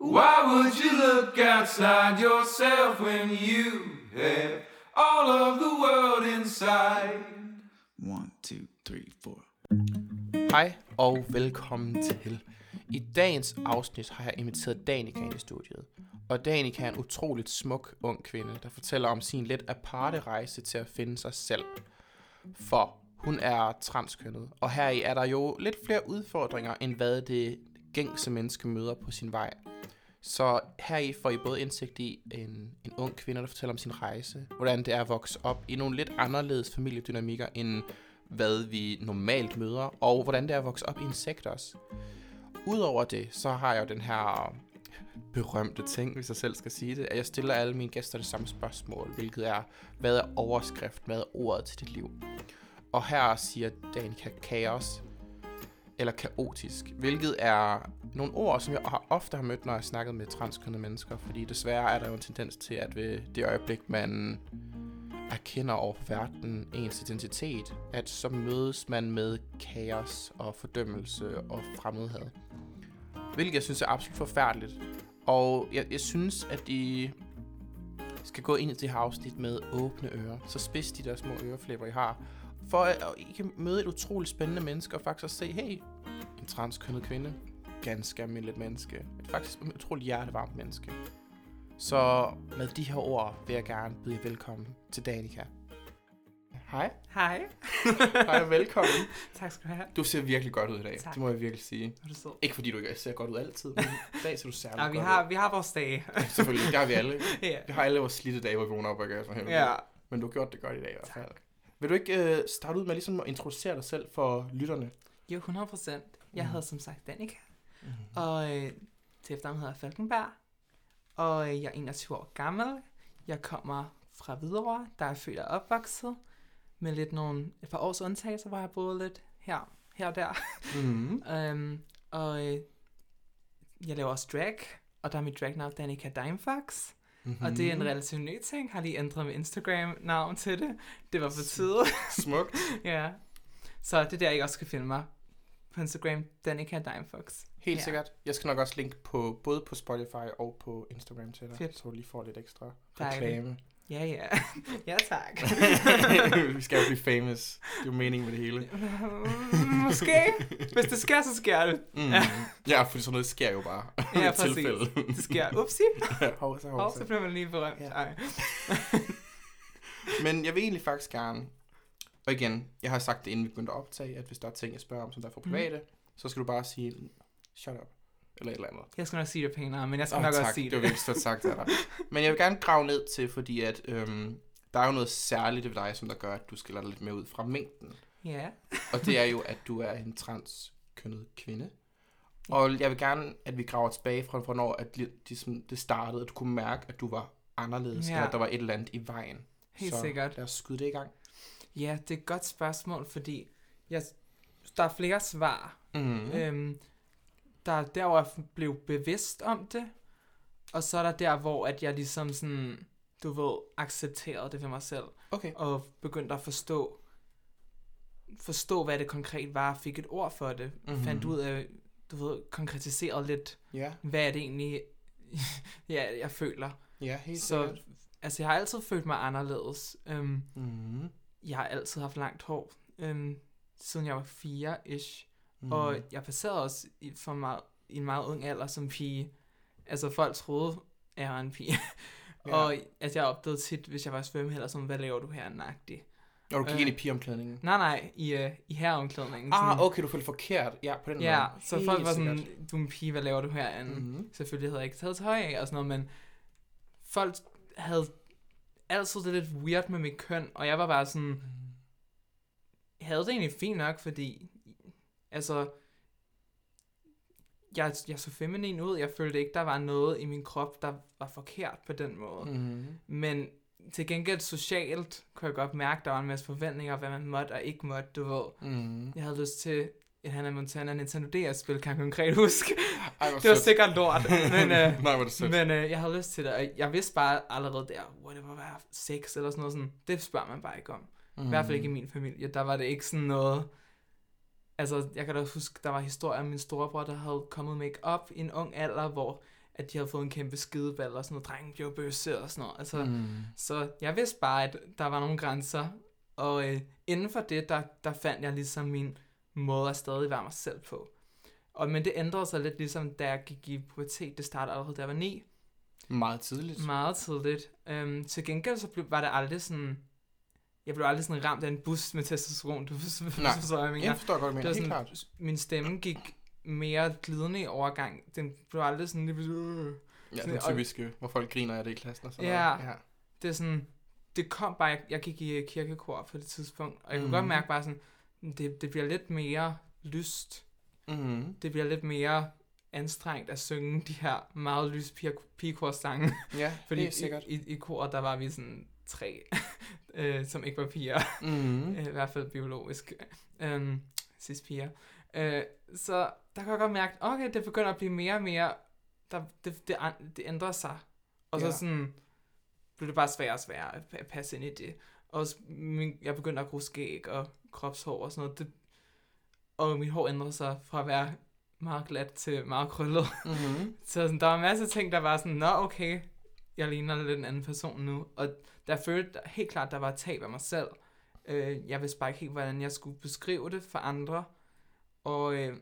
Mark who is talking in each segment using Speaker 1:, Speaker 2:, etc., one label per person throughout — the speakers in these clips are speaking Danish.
Speaker 1: Why would you look outside yourself when you have all of the world inside?
Speaker 2: One, two, three, four.
Speaker 3: Hej og velkommen til. I dagens afsnit har jeg inviteret Danika ind i studiet. Og Danika er en utroligt smuk ung kvinde, der fortæller om sin lidt aparte rejse til at finde sig selv. For hun er transkønnet, og heri er der jo lidt flere udfordringer, end hvad det gængse menneske møder på sin vej. Så heri får I både indsigt i en, en ung kvinde, der fortæller om sin rejse, hvordan det er at vokse op i nogle lidt anderledes familiedynamikker, end hvad vi normalt møder, og hvordan det er at vokse op i en sekt også. Udover det, så har jeg jo den her berømte ting, hvis jeg selv skal sige det, at jeg stiller alle mine gæster det samme spørgsmål, hvilket er, hvad er overskrift, hvad er ordet til dit liv? Og her siger Danica kaos, eller kaotisk, hvilket er nogle ord, som jeg ofte har mødt, når jeg har snakket med transkønnede mennesker, fordi desværre er der jo en tendens til, at ved det øjeblik, man erkender over verden ens identitet, at så mødes man med kaos og fordømmelse og fremmedhed. Hvilket jeg synes er absolut forfærdeligt. Og jeg, jeg synes, at I skal gå ind i det her afsnit med åbne ører. Så spids de der små øreflipper, I har. For at, I kan møde et utroligt spændende menneske og faktisk se, hey, en transkønnet kvinde, ganske almindeligt menneske. Et faktisk et utroligt hjertevarmt menneske. Så med de her ord vil jeg gerne byde jer velkommen til Danica. Hej.
Speaker 4: Hej.
Speaker 3: Hej og velkommen.
Speaker 4: tak skal du have.
Speaker 3: Du ser virkelig godt ud i dag.
Speaker 4: Tak.
Speaker 3: Det må jeg virkelig sige.
Speaker 4: Er du sød?
Speaker 3: Ikke fordi du ikke ser godt ud altid, men i dag ser du særlig
Speaker 4: Ja, vi
Speaker 3: godt
Speaker 4: har,
Speaker 3: ud.
Speaker 4: vi har vores dage.
Speaker 3: Selvfølgelig, det har vi alle.
Speaker 4: ja.
Speaker 3: Vi har alle vores slidte dage, hvor vi vågner op og gør sådan
Speaker 4: ja.
Speaker 3: Men du har gjort det godt i dag i hvert fald. Vil du ikke uh, starte ud med ligesom at introducere dig selv for lytterne?
Speaker 4: Jo, 100 procent. Jeg
Speaker 3: Mhm.
Speaker 4: hedder som sagt Danika,
Speaker 3: Mm.
Speaker 4: og øh, til efternavn hedder jeg Falkenberg, og øh, jeg er 21 år gammel. Jeg kommer fra Hvidovre, der er født og opvokset, med lidt nogle, et par års undtagelser, hvor jeg boet lidt her, her og der.
Speaker 3: Mm.
Speaker 4: Um, og øh, jeg laver også drag, og der er mit dragnavn Danica Dimefox.
Speaker 3: Mm-hmm.
Speaker 4: Og det er en relativt ny ting. Har lige ændret mit Instagram-navn til det. Det var for tid.
Speaker 3: Smukt.
Speaker 4: ja. Så det er der, I også kan finde mig. På Instagram, Danica Dimefox.
Speaker 3: Helt
Speaker 4: Ja.
Speaker 3: sikkert. Jeg skal nok også linke på, både på Spotify og på Instagram til dig,
Speaker 4: Fedt.
Speaker 3: så du lige får lidt ekstra reklame.
Speaker 4: Ja, ja. ja, tak.
Speaker 3: vi skal jo blive famous. Det er jo meningen med det hele.
Speaker 4: Måske. Hvis det sker, så sker det.
Speaker 3: Mm.
Speaker 4: Ja.
Speaker 3: ja, for sådan noget sker jo bare.
Speaker 4: Ja, præcis.
Speaker 3: tilfælde.
Speaker 4: Det sker. Upsi.
Speaker 3: hov, så, hov,
Speaker 4: Og
Speaker 3: så.
Speaker 4: så bliver man lige berømt.
Speaker 3: Ja.
Speaker 4: Ej.
Speaker 3: Men jeg vil egentlig faktisk gerne, og igen, jeg har sagt det inden vi begyndte at optage, at hvis der er ting, jeg spørger om, som der er for
Speaker 4: Mhm.
Speaker 3: private, så skal du bare sige, shut up, eller et eller andet.
Speaker 4: Jeg skal nok sige det pænere, men jeg skal
Speaker 3: Åh,
Speaker 4: nok
Speaker 3: tak,
Speaker 4: også sige
Speaker 3: det
Speaker 4: det.
Speaker 3: var virkelig stort sagt af dig. Men jeg vil gerne grave ned til, fordi at, øhm, der er jo noget særligt ved dig, som der gør, at du skiller dig lidt mere ud fra mængden.
Speaker 4: Ja.
Speaker 3: Og det er jo, at du er en transkønnet kvinde. Og jeg vil gerne, at vi graver tilbage fra, hvornår at li- ligesom det startede, at du kunne mærke, at du var anderledes,
Speaker 4: Ja.
Speaker 3: eller at der var et eller andet i vejen.
Speaker 4: Helt
Speaker 3: så
Speaker 4: sikkert.
Speaker 3: lad os skyde det i gang.
Speaker 4: Ja, det er et godt spørgsmål, fordi jeg, der er flere svar.
Speaker 3: Mm.
Speaker 4: Mm. Øhm, der er der, hvor jeg blev bevidst om det, og så er der der, hvor at jeg ligesom sådan, du ved, accepterede det for mig selv,
Speaker 3: Okay.
Speaker 4: og begyndte at forstå, forstå, hvad det konkret var, fik et ord for det, mm-hmm. fandt ud af, du ved, konkretiseret lidt,
Speaker 3: Ja,
Speaker 4: hvad er det egentlig, ja, jeg føler.
Speaker 3: ja helt
Speaker 4: så,
Speaker 3: sikkert.
Speaker 4: altså, jeg har altid følt mig anderledes. Øhm,
Speaker 3: Mm.
Speaker 4: Jeg har altid haft langt hår, øhm, siden jeg var fire-ish.
Speaker 3: Mm.
Speaker 4: Og jeg passerede også i, for meget, i en meget ung alder som pige. Altså folk troede, at jeg var en pige.
Speaker 3: Ja.
Speaker 4: Og at jeg opdagede tit, hvis jeg var og sådan, hvad laver du her, nagtig?
Speaker 3: Når du gik
Speaker 4: øh,
Speaker 3: ind i pigeomklædningen.
Speaker 4: Nej, nej, i, uh, i herreomklædningen.
Speaker 3: Ah, okay, du følte forkert. Ja, på den
Speaker 4: Ja,
Speaker 3: måde.
Speaker 4: så
Speaker 3: Helt
Speaker 4: folk var sådan,
Speaker 3: sikkert.
Speaker 4: du er en pige, hvad laver du her? Mm.
Speaker 3: Mhm.
Speaker 4: Selvfølgelig havde jeg ikke taget tøj af og sådan noget, men folk havde altid det lidt weird med mit køn, og jeg var bare sådan, jeg havde det egentlig fint nok, fordi, altså, jeg, jeg så feminin ud, jeg følte ikke, der var noget i min krop, der var forkert på den måde. Mm. Men til gengæld socialt kunne jeg godt mærke, der var en masse forventninger, hvad man måtte og ikke måtte, du ved.
Speaker 3: Mhm.
Speaker 4: Jeg havde lyst til et Hannah Montana Nintendo DS-spil, kan jeg konkret huske.
Speaker 3: Ej,
Speaker 4: Det var
Speaker 3: fedt.
Speaker 4: sikkert lort, men, øh,
Speaker 3: Nej, er det sødt.
Speaker 4: men øh, jeg havde lyst til det, og jeg vidste bare allerede der, hvor det var være sex eller sådan noget sådan. Det spørger man bare ikke om.
Speaker 3: Mm.
Speaker 4: I hvert fald ikke i min familie. Der var det ikke sådan noget... Altså, jeg kan da huske, der var historier om min storebror, der havde kommet make op i en ung alder, hvor at de havde fået en kæmpe skideball og sådan noget, drengen blev bøsse og sådan noget. Altså,
Speaker 3: Mm.
Speaker 4: Så jeg vidste bare, at der var nogle grænser, og øh, inden for det, der, der fandt jeg ligesom min måde at stadig være mig selv på. Og, men det ændrede sig lidt ligesom, da jeg gik i pubertet. Det startede allerede, da jeg var ni.
Speaker 3: Meget tidligt.
Speaker 4: Meget tidligt. Øhm, til gengæld så blev, var det aldrig sådan... Jeg blev aldrig sådan ramt af en bus med testosteron. Du forstår,
Speaker 3: Nej.
Speaker 4: forstår, hvad jeg mener.
Speaker 3: Jeg forstår godt, men helt klart.
Speaker 4: Min stemme gik mere glidende i overgang. Den blev aldrig sådan pludselig... "Øh."
Speaker 3: Ja,
Speaker 4: sådan-
Speaker 3: det
Speaker 4: og-
Speaker 3: typiske, hvor folk griner af det i klassen og sådan
Speaker 4: Ja.
Speaker 3: noget. Ja.
Speaker 4: det er sådan, det kom bare, jeg, jeg gik i kirkekor på det tidspunkt, og jeg kunne
Speaker 3: Mhm.
Speaker 4: godt mærke bare sådan, det, det bliver lidt mere lyst,
Speaker 3: Mm-hmm.
Speaker 4: det bliver lidt mere anstrengt at synge de her meget lyse pigekorsange,
Speaker 3: Ja,
Speaker 4: fordi
Speaker 3: helt sikkert.
Speaker 4: i, i, i kor, der var vi sådan tre, øh, som ikke var piger, øh, i hvert fald biologisk, øh, cis piger. Øh, så der kan jeg godt mærke, okay, det begynder at blive mere og mere, der, det, det, det ændrer sig. Og
Speaker 3: Ja.
Speaker 4: så sådan, blev det bare sværere og sværere at pa- passe ind i det. Og s- min, jeg begyndte at gro skæg og kropshår og sådan noget. Det, og mit hår ændrede sig fra at være meget glat til meget krøllet.
Speaker 3: Mm-hmm.
Speaker 4: Så sådan, der var masser af ting, der var sådan, nå okay, jeg ligner lidt en anden person nu. Og der følte helt klart, der var tab af mig selv. Øh, jeg vidste bare ikke helt, hvordan jeg skulle beskrive det for andre. Og øh,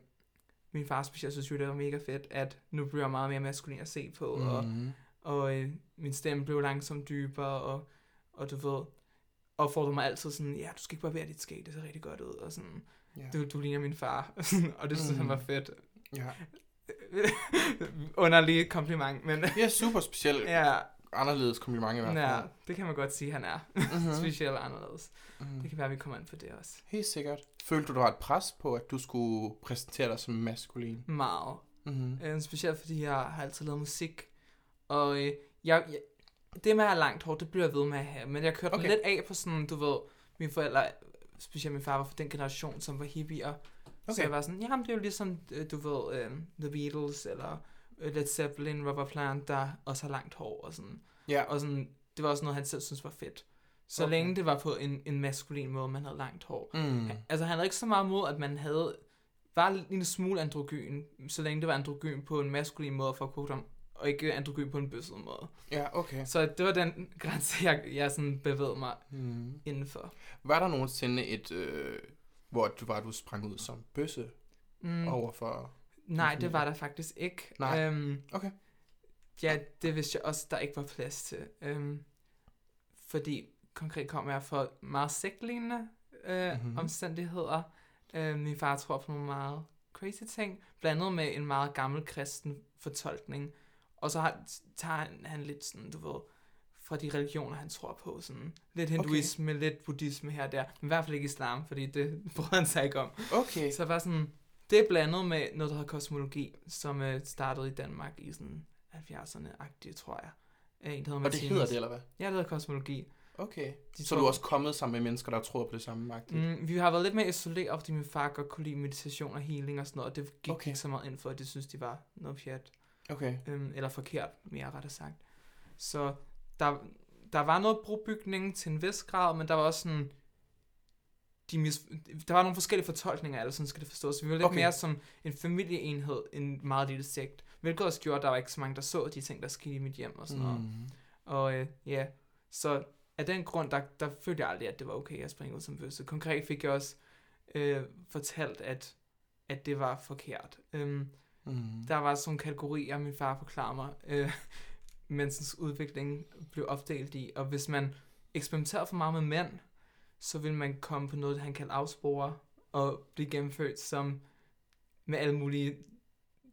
Speaker 4: min far specielt synes jo, det var mega fedt, at nu bliver jeg meget mere maskulin at se på. Mm. Og,
Speaker 3: Mm-hmm.
Speaker 4: og øh, min stemme blev langsomt dybere, og, og du ved, opfordrede mig altid sådan, ja, du skal ikke barbere dit skæg, det ser rigtig godt ud, og sådan,
Speaker 3: Ja.
Speaker 4: du, du ligner min far, og det synes mm. han
Speaker 3: Mm.
Speaker 4: var fedt.
Speaker 3: ja.
Speaker 4: Underlig kompliment, men
Speaker 3: Ja, super speciel.
Speaker 4: ja,
Speaker 3: Anderledes kompliment i hvert
Speaker 4: ja,
Speaker 3: fald.
Speaker 4: det kan man godt sige, han er.
Speaker 3: Mm-hmm.
Speaker 4: Specielt og anderledes.
Speaker 3: Mm.
Speaker 4: Det kan være, vi kommer ind på det også.
Speaker 3: Helt sikkert. Følte du, der var et pres på, at du skulle præsentere dig som maskulin?
Speaker 4: Meget.
Speaker 3: Mm-hmm.
Speaker 4: Øh, specielt fordi jeg har altid lavet musik. Og øh, jeg, jeg, det med at have langt hår, det bliver jeg ved med at have. Men jeg kørte okay. Lidt af på sådan, du ved, mine forældre, specielt min far var fra den generation, som var hippier. Okay. Så jeg var sådan, jamen det er jo ligesom, øh, du ved, øh, The Beatles, eller øh, Led Zeppelin, Robert Plant, der også har langt hår, og sådan.
Speaker 3: Ja,
Speaker 4: Og sådan, det var også noget, han selv synes var fedt. Så
Speaker 3: Okay.
Speaker 4: længe det var på en, en maskulin måde, man havde langt hår.
Speaker 3: mm.
Speaker 4: Altså han havde ikke så meget mod, at man havde var en smule androgyn, så længe det var androgyn på en maskulin måde for kodom, og ikke androgyn på en bøsset måde.
Speaker 3: ja okay.
Speaker 4: Så det var den grænse, jeg, jeg sådan bevægede mig
Speaker 3: Mm.
Speaker 4: indenfor.
Speaker 3: Var der nogensinde et, øh, hvor du var, du sprang ud som bøsse
Speaker 4: Mm,
Speaker 3: mm. over for...
Speaker 4: nej, det var der faktisk ikke.
Speaker 3: Nej.
Speaker 4: Øhm,
Speaker 3: Okay.
Speaker 4: ja, det vidste jeg også, der ikke var plads til. Øhm, fordi konkret kom jeg fra meget sektlignende øh,
Speaker 3: Mhm.
Speaker 4: mm-hmm. omstændigheder. Øh, min far tror på nogle meget crazy ting, blandet med en meget gammel kristen fortolkning. Og så har, tager han, han lidt sådan, du ved, fra de religioner, han tror på. Sådan. Lidt hinduisme, okay. lidt buddhisme her og der. Men i hvert fald ikke islam, fordi det bryder han sig ikke om.
Speaker 3: Okay.
Speaker 4: Så var sådan, det er blandet med noget, der hedder kosmologi, som øh, startede i Danmark i sådan 70'erne-agtigt, tror jeg. En, der hedder
Speaker 3: Og det
Speaker 4: Martinus.
Speaker 3: hedder det, eller hvad?
Speaker 4: Ja, det hedder kosmologi.
Speaker 3: Okay.
Speaker 4: De
Speaker 3: Så
Speaker 4: tror-
Speaker 3: du er også kommet sammen med mennesker, der tror på det samme magt?
Speaker 4: Mm, vi har været lidt mere isoleret, fordi min far godt kunne lide meditation og healing og sådan noget, og det gik
Speaker 3: okay.
Speaker 4: ikke så meget ind for, at det synes, de var noget pjat.
Speaker 3: Okay.
Speaker 4: Øhm, eller forkert, mere rettere sagt. Så der, der var noget brobygning til en vis grad, men der var også sådan... De mis, der var nogle forskellige fortolkninger det, sådan skal det forstås. Vi var lidt
Speaker 3: Okay.
Speaker 4: mere som en familieenhed, en meget lille sekt. Hvilket også gjorde, at der var ikke så mange, der så de ting, der skete i mit hjem og sådan noget.
Speaker 3: Mm.
Speaker 4: Og øh, ja, så af den grund, der, der følte jeg aldrig, at det var okay at springe ud som bøsse. Konkret fik jeg også øh, fortalt, at, at det var forkert. Øhm,
Speaker 3: Mm.
Speaker 4: der var sådan nogle kategorier, min far forklarede mig, øh, mensens udvikling blev opdelt i. Og hvis man eksperimenterede for meget med mænd, så ville man komme på noget, han kaldte afspore, og blive gennemført som med alle mulige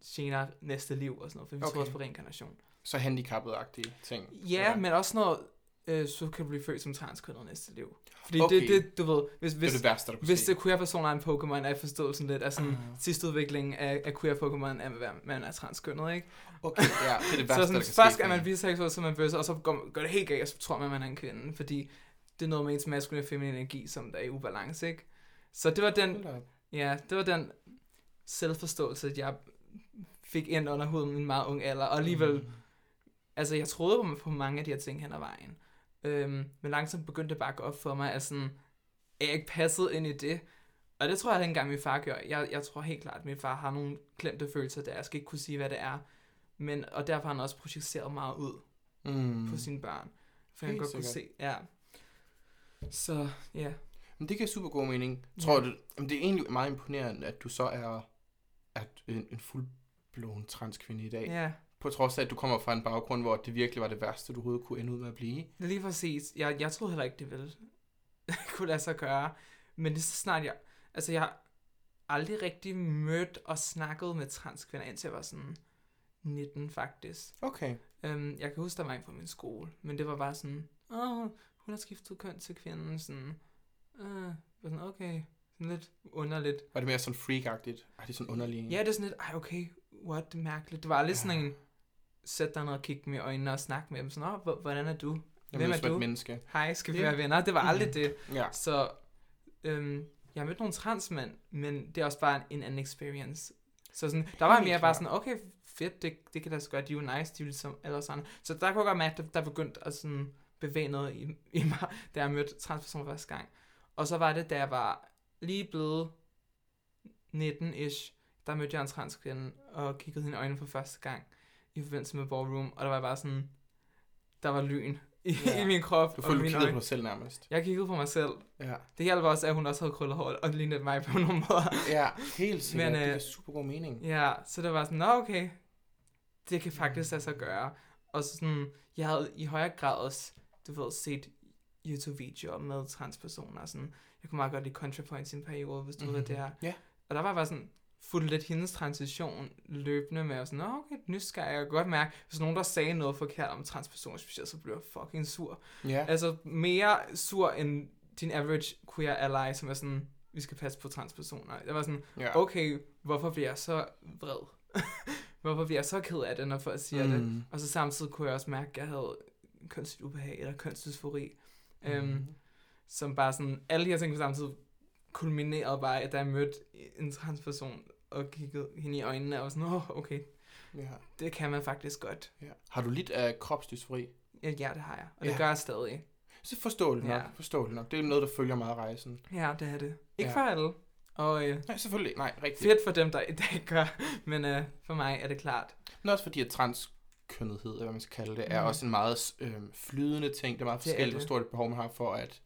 Speaker 4: gener næste liv og sådan noget, for vi okay. Tror også på reinkarnation.
Speaker 3: Så handicappet-agtige ting.
Speaker 4: Ja,
Speaker 3: eller?
Speaker 4: men også noget, øh, så kan du blive født som transkønnet næste liv. Fordi
Speaker 3: Okay.
Speaker 4: det, det, du ved, hvis,
Speaker 3: det
Speaker 4: hvis,
Speaker 3: det værste, der kunne
Speaker 4: hvis
Speaker 3: ske.
Speaker 4: det queer-personer er en Pokémon, er forståelsen lidt af sådan, uh. sidste udvikling af, af queer-Pokémon, er, at man er transkønnet, ikke?
Speaker 3: Okay, ja, det er det værste,
Speaker 4: så sådan,
Speaker 3: der kan
Speaker 4: først er man biseksuel, så man bøsse, og så går, går det helt galt, og så tror man, man er en kvinde, fordi det er noget med ens maskuline og feminine energi, som der er i ubalance, ikke? Så det var den, ja, det var den selvforståelse, jeg fik ind under huden i en meget ung alder, og alligevel
Speaker 3: Mm.
Speaker 4: altså jeg troede på, på mange af de her ting hen ad vejen. Øhm, men langsomt begyndte det bare at gå op for mig, at, sådan, at jeg ikke passede ind i det. Og det tror jeg ikke engang min far gør. Jeg, jeg tror helt klart, at min far har nogle klemte følelser der. Jeg skal ikke kunne sige, hvad det er. Men, og derfor har han også projiceret meget ud
Speaker 3: Mm.
Speaker 4: på sine børn. For han godt kunne se,
Speaker 3: sikkert.
Speaker 4: ja. Så, ja.
Speaker 3: Men det giver super god mening.
Speaker 4: Ja.
Speaker 3: Tror du, men det er egentlig meget imponerende, at du så er at en, en fuldblåen transkvinde i dag.
Speaker 4: Ja,
Speaker 3: På trods af, at du kommer fra en baggrund, hvor det virkelig var det værste, du overhovedet kunne ende ud med at blive.
Speaker 4: lige præcis. Jeg, jeg troede heller ikke, det ville kunne lade sig gøre. Men det er så snart jeg... Altså, jeg har aldrig rigtig mødt og snakket med transkvinder, indtil jeg var sådan 19 faktisk.
Speaker 3: Okay.
Speaker 4: Um, jeg kan huske, der var en fra min skole, men det var bare sådan, åh, hun har skiftet køn til kvinden, sådan, øh, var sådan, okay, sådan lidt underligt.
Speaker 3: Var det mere sådan freak-agtigt? Ej, det er sådan underlig.
Speaker 4: Ja, det er sådan lidt, ej, okay, what, det mærkeligt. Det var aldrig sådan en, sæt dig ned og kigge dem i øjnene og snakke med dem, sådan, hvor- hvordan er du?
Speaker 3: jeg
Speaker 4: hvem er
Speaker 3: med
Speaker 4: du?
Speaker 3: et menneske.
Speaker 4: Hej, skal vi
Speaker 3: Ja.
Speaker 4: være venner? Det var aldrig
Speaker 3: Mhm.
Speaker 4: det.
Speaker 3: Ja.
Speaker 4: Så, øhm, jeg har mødt nogle transmænd, men det er også bare en anden experience. Så sådan, der var
Speaker 3: Helt
Speaker 4: mere bare
Speaker 3: klart.
Speaker 4: sådan, okay, fedt, det, det kan da så godt, de er jo nice, de er ligesom alle os andre. Så der kunne jeg godt mærke, at der, der begyndte at sådan bevæge noget i, i mig, da jeg mødte transpersoner første gang. Og så var det, da jeg var lige blevet 19-ish, der mødte jeg en transkvinde og kiggede hende i øjnene for første gang i forbindelse med ballroom, og der var bare sådan, der var lyn i,
Speaker 3: Ja.
Speaker 4: i min krop
Speaker 3: Du følte, du kiggede på dig selv nærmest.
Speaker 4: Jeg kiggede på mig selv.
Speaker 3: Ja.
Speaker 4: Det hjalp også, at hun også havde krøllet hår og lignede mig på nogle måder.
Speaker 3: Ja, helt sikkert.
Speaker 4: Men,
Speaker 3: det
Speaker 4: øh,
Speaker 3: er super god mening.
Speaker 4: Ja, så det var sådan, nå okay, det kan faktisk lade sig gøre. Og så sådan, jeg havde i højere grad også, du ved, set YouTube-videoer med transpersoner. og Sådan. Jeg kunne meget godt lide ContraPoints i en periode, hvis du mm-hmm. ved, hvad det er.
Speaker 3: Ja.
Speaker 4: Og der var bare sådan, fuldt lidt hendes transition løbende med, og sådan, nå okay, nysgerrig, jeg kan godt mærke, hvis nogen der sagde noget forkert om transpersoner specielt, så blev jeg fucking sur.
Speaker 3: Ja.
Speaker 4: Altså mere sur end din average queer ally, som er sådan, vi skal passe på transpersoner. Jeg var sådan,
Speaker 3: ja.
Speaker 4: okay, hvorfor bliver jeg så vred? hvorfor bliver jeg så ked af det, når folk siger mm. det? Og så samtidig kunne jeg også mærke, at jeg havde kønsligt ubehag eller kønsdysfori. Mm. Øhm, som bare sådan, alle de her ting på samme tid kulminerede bare, at da jeg mødte en transperson og kiggede hende i øjnene og var sådan, åh, oh, okay,
Speaker 3: Ja.
Speaker 4: det kan man faktisk godt.
Speaker 3: ja. Har du lidt af kropsdysfori?
Speaker 4: Ja, ja det har jeg, og
Speaker 3: Ja.
Speaker 4: det gør jeg stadig.
Speaker 3: Så forståeligt nok.
Speaker 4: Ja.
Speaker 3: Forståeligt nok. Det er noget, der følger meget rejsen.
Speaker 4: Ja, det er det. Ikke
Speaker 3: Ja.
Speaker 4: for alle. Og øh,
Speaker 3: Nej, selvfølgelig. Nej, rigtigt.
Speaker 4: fedt for dem, der, der ikke gør, men øh, for mig er det klart.
Speaker 3: Men også fordi, at transkønnethed, eller hvad man skal kalde det, er
Speaker 4: Mhm.
Speaker 3: også en meget øh, flydende ting. Det er meget
Speaker 4: Det er
Speaker 3: forskelligt, hvor
Speaker 4: det.
Speaker 3: stort et behov man har for at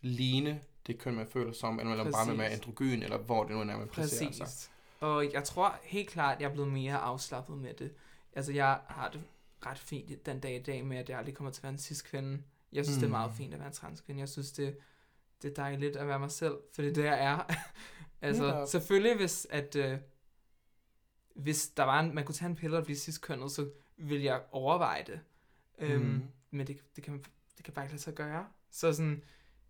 Speaker 3: ligne det køn, man føler som, eller om bare man er
Speaker 4: Præcis.
Speaker 3: androgyn, eller hvor det nu er, man placerer sig.
Speaker 4: Præcis. Og jeg tror helt klart, at jeg er blevet mere afslappet med det. Altså, jeg har det ret fint den dag i dag med, at jeg aldrig kommer til at være en cis-kvinde. Jeg synes, mm. det er meget
Speaker 3: Mm.
Speaker 4: fint at være en transkvinde. Jeg synes, det, det er dejligt at være mig selv, for det er det, jeg er. altså,
Speaker 3: Netop.
Speaker 4: selvfølgelig, hvis, at, øh, hvis der var en, man kunne tage en pille og blive cis-kønnet, så ville jeg overveje det. Øhm,
Speaker 3: Mm.
Speaker 4: men det, det, kan, det kan bare ikke lade sig gøre. Så sådan,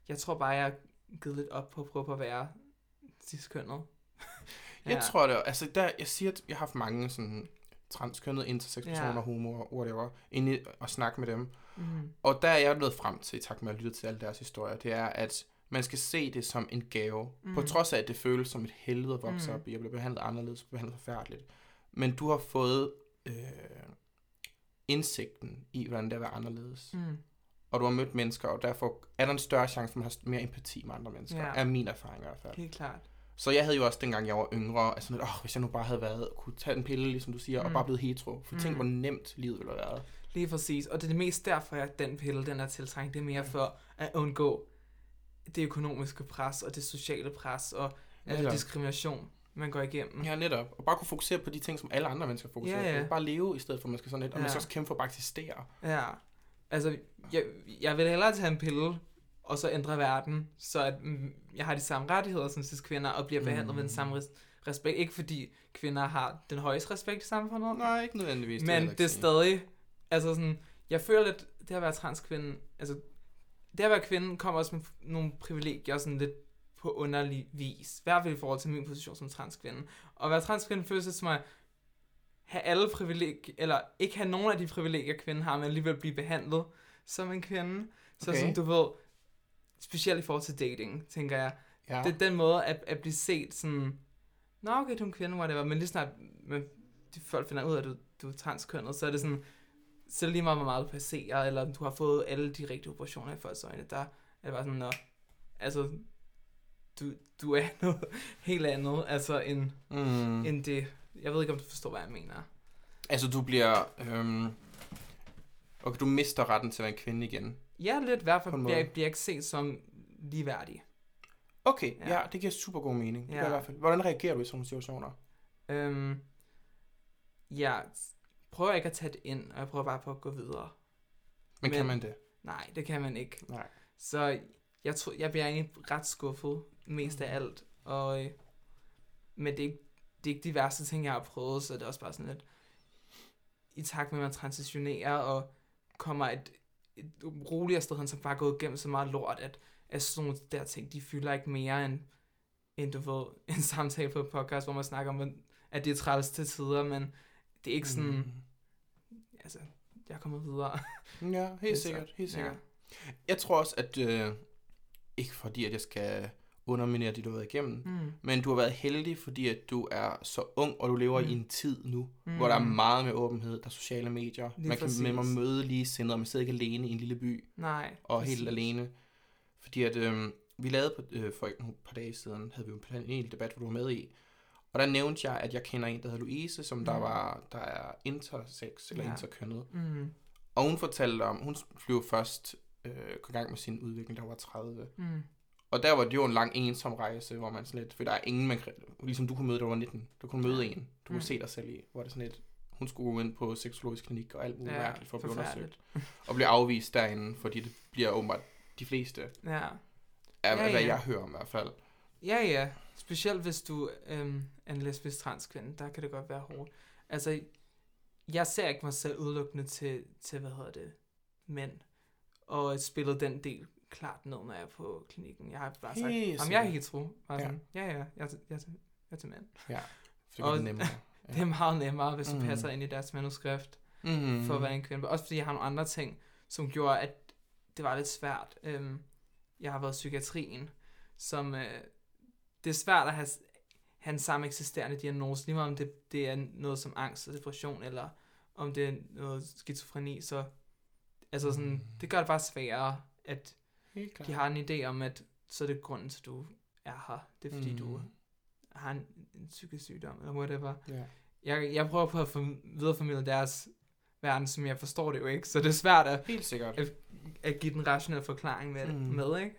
Speaker 4: jeg tror bare, jeg har givet lidt op på at prøve på at være cis-kønnet.
Speaker 3: Jeg tror det, altså der, jeg siger, at jeg har haft mange sådan transkønnede intersex-personer,
Speaker 4: Ja.
Speaker 3: ja. homo og whatever, inde og snakke med dem.
Speaker 4: Mm.
Speaker 3: Og der er jeg nået frem til, i takt med at lytte til alle deres historier, det er, at man skal se det som en gave. Mm. På trods af, at det føles som et helvede at vokse
Speaker 4: Mm.
Speaker 3: op i, og blive behandlet anderledes, behandlet forfærdeligt. Men du har fået øh, indsigten i, hvordan det er at være anderledes. Mm. Og du har mødt mennesker, og derfor er der en større chance for, at man har mere empati med andre mennesker.
Speaker 4: Ja.
Speaker 3: Er min erfaring i hvert fald.
Speaker 4: Helt klart.
Speaker 3: Så jeg havde jo også, dengang jeg var yngre, altså åh, hvis jeg nu bare havde været, kunne tage en pille, ligesom du siger, mm. og
Speaker 4: Mm.
Speaker 3: bare blevet hetero. For mm. tænk,
Speaker 4: Mm.
Speaker 3: hvor nemt livet ville have været.
Speaker 4: Lige præcis. Og det er det mest derfor, at den pille, den er tiltrængt. Det er mere for at undgå det økonomiske pres, og det sociale pres, og altså diskrimination, man går igennem.
Speaker 3: Ja, netop. Og bare kunne fokusere på de ting, som alle andre mennesker fokuserer
Speaker 4: Ja, ja.
Speaker 3: på. Bare leve, i stedet for, at man skal sådan lidt, og man skal også kæmpe for at bare eksistere.
Speaker 4: Ja. Altså, jeg, jeg vil hellere tage en pille, og så ændre verden, så at mm, jeg har de samme rettigheder som cis kvinder, og bliver behandlet med den
Speaker 3: Mm.
Speaker 4: samme res- respekt. Ikke fordi kvinder har den højeste respekt i samfundet,
Speaker 3: Nej, ikke nødvendigvis.
Speaker 4: men
Speaker 3: heller
Speaker 4: det er stadig, altså sådan, jeg føler lidt, det at være transkvinde, altså, det at være kvinde kommer også med nogle privilegier, sådan lidt på underlig vis. I hvert fald i forhold til min position som transkvinde. Og at være transkvinde føles det som at have alle privilegier, eller ikke have nogen af de privilegier, kvinden har, men alligevel blive behandlet som en kvinde. Så
Speaker 3: Okay.
Speaker 4: som du ved, specielt i forhold til dating, tænker jeg,
Speaker 3: Ja.
Speaker 4: det er den måde at, at blive set sådan, nå okay, du er en kvinde, whatever, men lige snart men de folk finder ud af, at du, du er transkønnet, så er det sådan, så lige meget, hvor meget du passerer, eller du har fået alle de rigtige operationer i folks øjne, der er det bare sådan, nå, altså, du, du er noget helt andet, altså, end,
Speaker 3: Mm.
Speaker 4: end det. Jeg ved ikke, om du forstår, hvad jeg mener.
Speaker 3: Altså, du bliver... Øhm, okay, du mister retten til at være en kvinde igen.
Speaker 4: Ja, lidt i hvert fald bliver, bliver ikke set som ligeværdig.
Speaker 3: Okay, ja,
Speaker 4: Ja.
Speaker 3: ja det giver super god mening. Det
Speaker 4: Ja.
Speaker 3: gør i hvert fald. Hvordan reagerer du i sådan nogle situationer?
Speaker 4: Øhm, jeg prøver ikke at tage det ind, og jeg prøver bare på at gå videre.
Speaker 3: Men, Men kan man det?
Speaker 4: Nej, det kan man ikke.
Speaker 3: Nej.
Speaker 4: Så jeg, tror, jeg bliver egentlig ret skuffet mest af alt. Og, øh, men det er, ikke, det er ikke de værste ting, jeg har prøvet, så det er også bare sådan lidt, i takt med, at man transitionerer og kommer et roligere sted hen, som bare er gået igennem så meget lort, at, at sådan nogle der ting, de fylder ikke mere end, end du ved, en samtale på et podcast, hvor man snakker om, at det er træls til tider, men det er ikke sådan, mm. altså, jeg er kommet videre.
Speaker 3: Ja, helt sikkert, helt sikkert.
Speaker 4: Ja.
Speaker 3: Jeg tror også, at... Øh, ikke fordi, at jeg skal underminere det, du har været igennem,
Speaker 4: Mm.
Speaker 3: men du har været heldig, fordi at du er så ung, og du lever
Speaker 4: Mm.
Speaker 3: i en tid nu,
Speaker 4: Mm.
Speaker 3: hvor der er meget med åbenhed, der er sociale medier.
Speaker 4: Lige
Speaker 3: man kan med mig møde lige sindet, og man sidder ikke alene i en lille by,
Speaker 4: Nej.
Speaker 3: og
Speaker 4: præcis.
Speaker 3: helt alene. Fordi at, øh, vi lavede på, øh, for et par dage siden, havde vi jo en paneldebat, hvor du var med i, og der nævnte jeg, at jeg kender en, der hedder Louise, som der,
Speaker 4: Mm.
Speaker 3: var, der er intersex, eller
Speaker 4: Ja.
Speaker 3: interkønnet.
Speaker 4: Mm.
Speaker 3: Og hun fortalte om, hun blev først øh, kom i gang med sin udvikling, hun var 30.
Speaker 4: Mm.
Speaker 3: Og der var det jo en lang ensom rejse, hvor man sådan lidt, for der er ingen, man kan, ligesom du kunne møde, da du var 19. Du kunne møde en, du kunne
Speaker 4: Mm.
Speaker 3: se dig selv i, hvor det sådan lidt, hun skulle gå ind på seksologisk klinik og alt muligt ja, mærkeligt for at blive undersøgt. Og blive afvist derinde, fordi det bliver åbenbart de fleste,
Speaker 4: Ja.
Speaker 3: af
Speaker 4: Ja,
Speaker 3: ja, hvad jeg hører om i hvert fald.
Speaker 4: Ja, ja. Specielt hvis du øhm, er en lesbisk transkvinde, der kan det godt være hårdt. Altså, jeg ser ikke mig selv udelukkende til, til hvad hedder det, mænd. Og spillet den del klart ned, når jeg er på klinikken. Jeg har bare sagt, om jeg er hetero. Bare
Speaker 3: Ja.
Speaker 4: sådan, ja, ja, jeg er, jeg er, til- jeg er til mænd.
Speaker 3: For det det nemmere. Ja.
Speaker 4: Det er meget nemmere, hvis du
Speaker 3: Mhm.
Speaker 4: passer ind i deres manuskript.
Speaker 3: Mm.
Speaker 4: for at være en kvinde. Også fordi jeg har nogle andre ting, som gjorde, at det var lidt svært. Øhm, jeg har været i psykiatrien, som øh, det er svært at have, have en samme eksisterende diagnose, lige meget om det, det er noget som angst og depression, eller om det er noget skizofreni, så altså sådan,
Speaker 3: Mm.
Speaker 4: det gør det bare sværere, at
Speaker 3: Helt klart.
Speaker 4: de har en idé om, at så er det grunden til, at du er her. Det er fordi, mm. du har en, en psykisk sygdom, eller whatever
Speaker 3: Ja.
Speaker 4: jeg, jeg prøver på at for, videreformidle deres verden, som jeg forstår det jo ikke. Så det er svært at,
Speaker 3: Helt sikkert.
Speaker 4: at, at give den rationelle forklaring med, mm. Med ikke?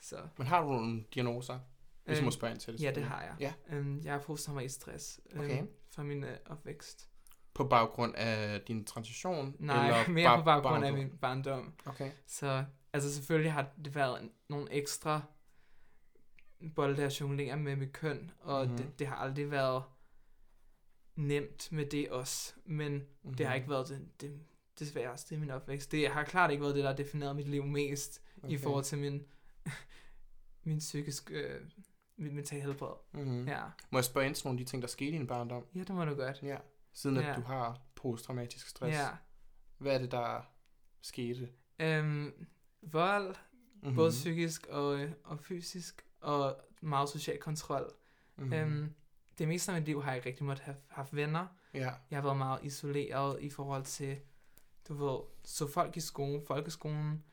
Speaker 4: Så,
Speaker 3: Men har du nogle diagnoser? Hvis
Speaker 4: Øhm,
Speaker 3: må spørge ind til det.
Speaker 4: ja, det har jeg.
Speaker 3: Ja.
Speaker 4: Øhm, jeg er posttraumatisk stress
Speaker 3: Okay.
Speaker 4: øhm, fra min øh, opvækst.
Speaker 3: På baggrund af din transition?
Speaker 4: Nej,
Speaker 3: eller
Speaker 4: mere
Speaker 3: bare
Speaker 4: på baggrund af
Speaker 3: barndom?
Speaker 4: min barndom.
Speaker 3: Okay.
Speaker 4: Så altså selvfølgelig har det været en- nogle ekstra bolde at jonglere med mit køn, og
Speaker 3: Mhm.
Speaker 4: mm-hmm. det, det har aldrig været nemt med det også. Men
Speaker 3: Mm-hmm.
Speaker 4: Det har ikke været det, det, det sværeste i min opvækst. Det har klart ikke været det, der har defineret mit liv mest okay. i forhold til min, min psykiske, øh, mit mentale helbred.
Speaker 3: Mm-hmm.
Speaker 4: Ja.
Speaker 3: Må jeg spørge ind til nogle af de ting, der skete i din barndom?
Speaker 4: ja, det må du godt.
Speaker 3: Ja. Siden at
Speaker 4: Ja.
Speaker 3: du har posttraumatisk stress.
Speaker 4: Ja.
Speaker 3: Hvad er det, der skete?
Speaker 4: Øhm, vold,
Speaker 3: Mm-hmm.
Speaker 4: både psykisk og, øh, og fysisk, og meget social kontrol.
Speaker 3: mm-hmm.
Speaker 4: Mm. Øhm, det meste af mit liv har jeg ikke rigtig måtte have haft venner.
Speaker 3: Ja.
Speaker 4: Jeg har været meget isoleret i forhold til, du ved, så folk i skolen, folkeskolen,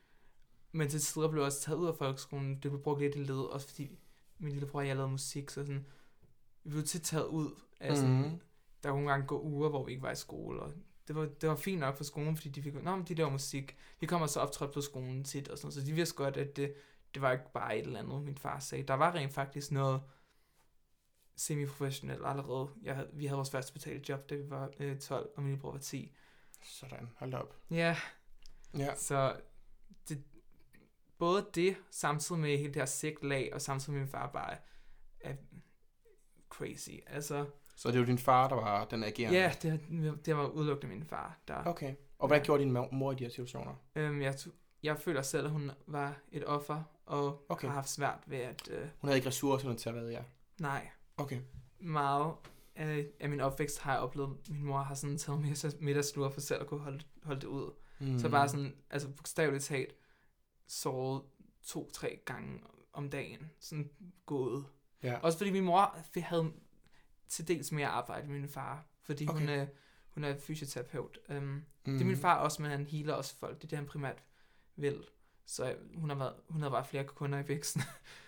Speaker 4: men til tider blev jeg også taget ud af folkeskolen. Det blev brugt lidt i led, også fordi min lillebror og jeg lavede musik, så sådan, vi blev tit taget ud. Altså,
Speaker 3: Mhm.
Speaker 4: mm-hmm. Der kunne nogle gange gå uger, hvor vi ikke var i skole, og det var, det var fint nok for skolen, fordi de fik, nå, men de laver musik. Vi kommer så optrådt på skolen tit, og sådan noget, så de vidste godt, at det, det var ikke bare et eller andet, min far sagde. Der var rent faktisk noget semi-professionelt allerede. Jeg havde, vi havde vores første betalte job, da vi var øh, 12, og min lillebror var 10.
Speaker 3: Sådan. Hold op.
Speaker 4: Ja,
Speaker 3: Ja.
Speaker 4: så det, både det, samtidig med hele det her sigt lag, og samtidig med min far bare er crazy. Altså,
Speaker 3: Så det var din far, der var den agerende?
Speaker 4: ja, det, det var udelukkende min far, der...
Speaker 3: Okay. Og hvad
Speaker 4: Ja.
Speaker 3: gjorde din mor- i de her situationer?
Speaker 4: Øhm, jeg, jeg føler selv, at hun var et offer, og
Speaker 3: Okay.
Speaker 4: har haft svært ved at... Øh,
Speaker 3: Hun havde ikke ressourcerne til at redde jer?
Speaker 4: nej,
Speaker 3: Okay.
Speaker 4: meget af, af min opvækst har jeg oplevet, at min mor har sådan taget middags- middagslure for selv at kunne holde, holde det ud.
Speaker 3: Mm.
Speaker 4: Så bare sådan, altså bogstaveligt talt, sovet to-tre gange om dagen. Sådan gået.
Speaker 3: Ja.
Speaker 4: Også fordi min mor havde til dels mere arbejde med min far. Fordi okay. hun, er, hun er fysioterapeut. Um,
Speaker 3: Mm.
Speaker 4: Det er min far også, men han healer også folk. Det er det, han primært vil. Så øh, hun har, været, hun har bare flere kunder i væksten.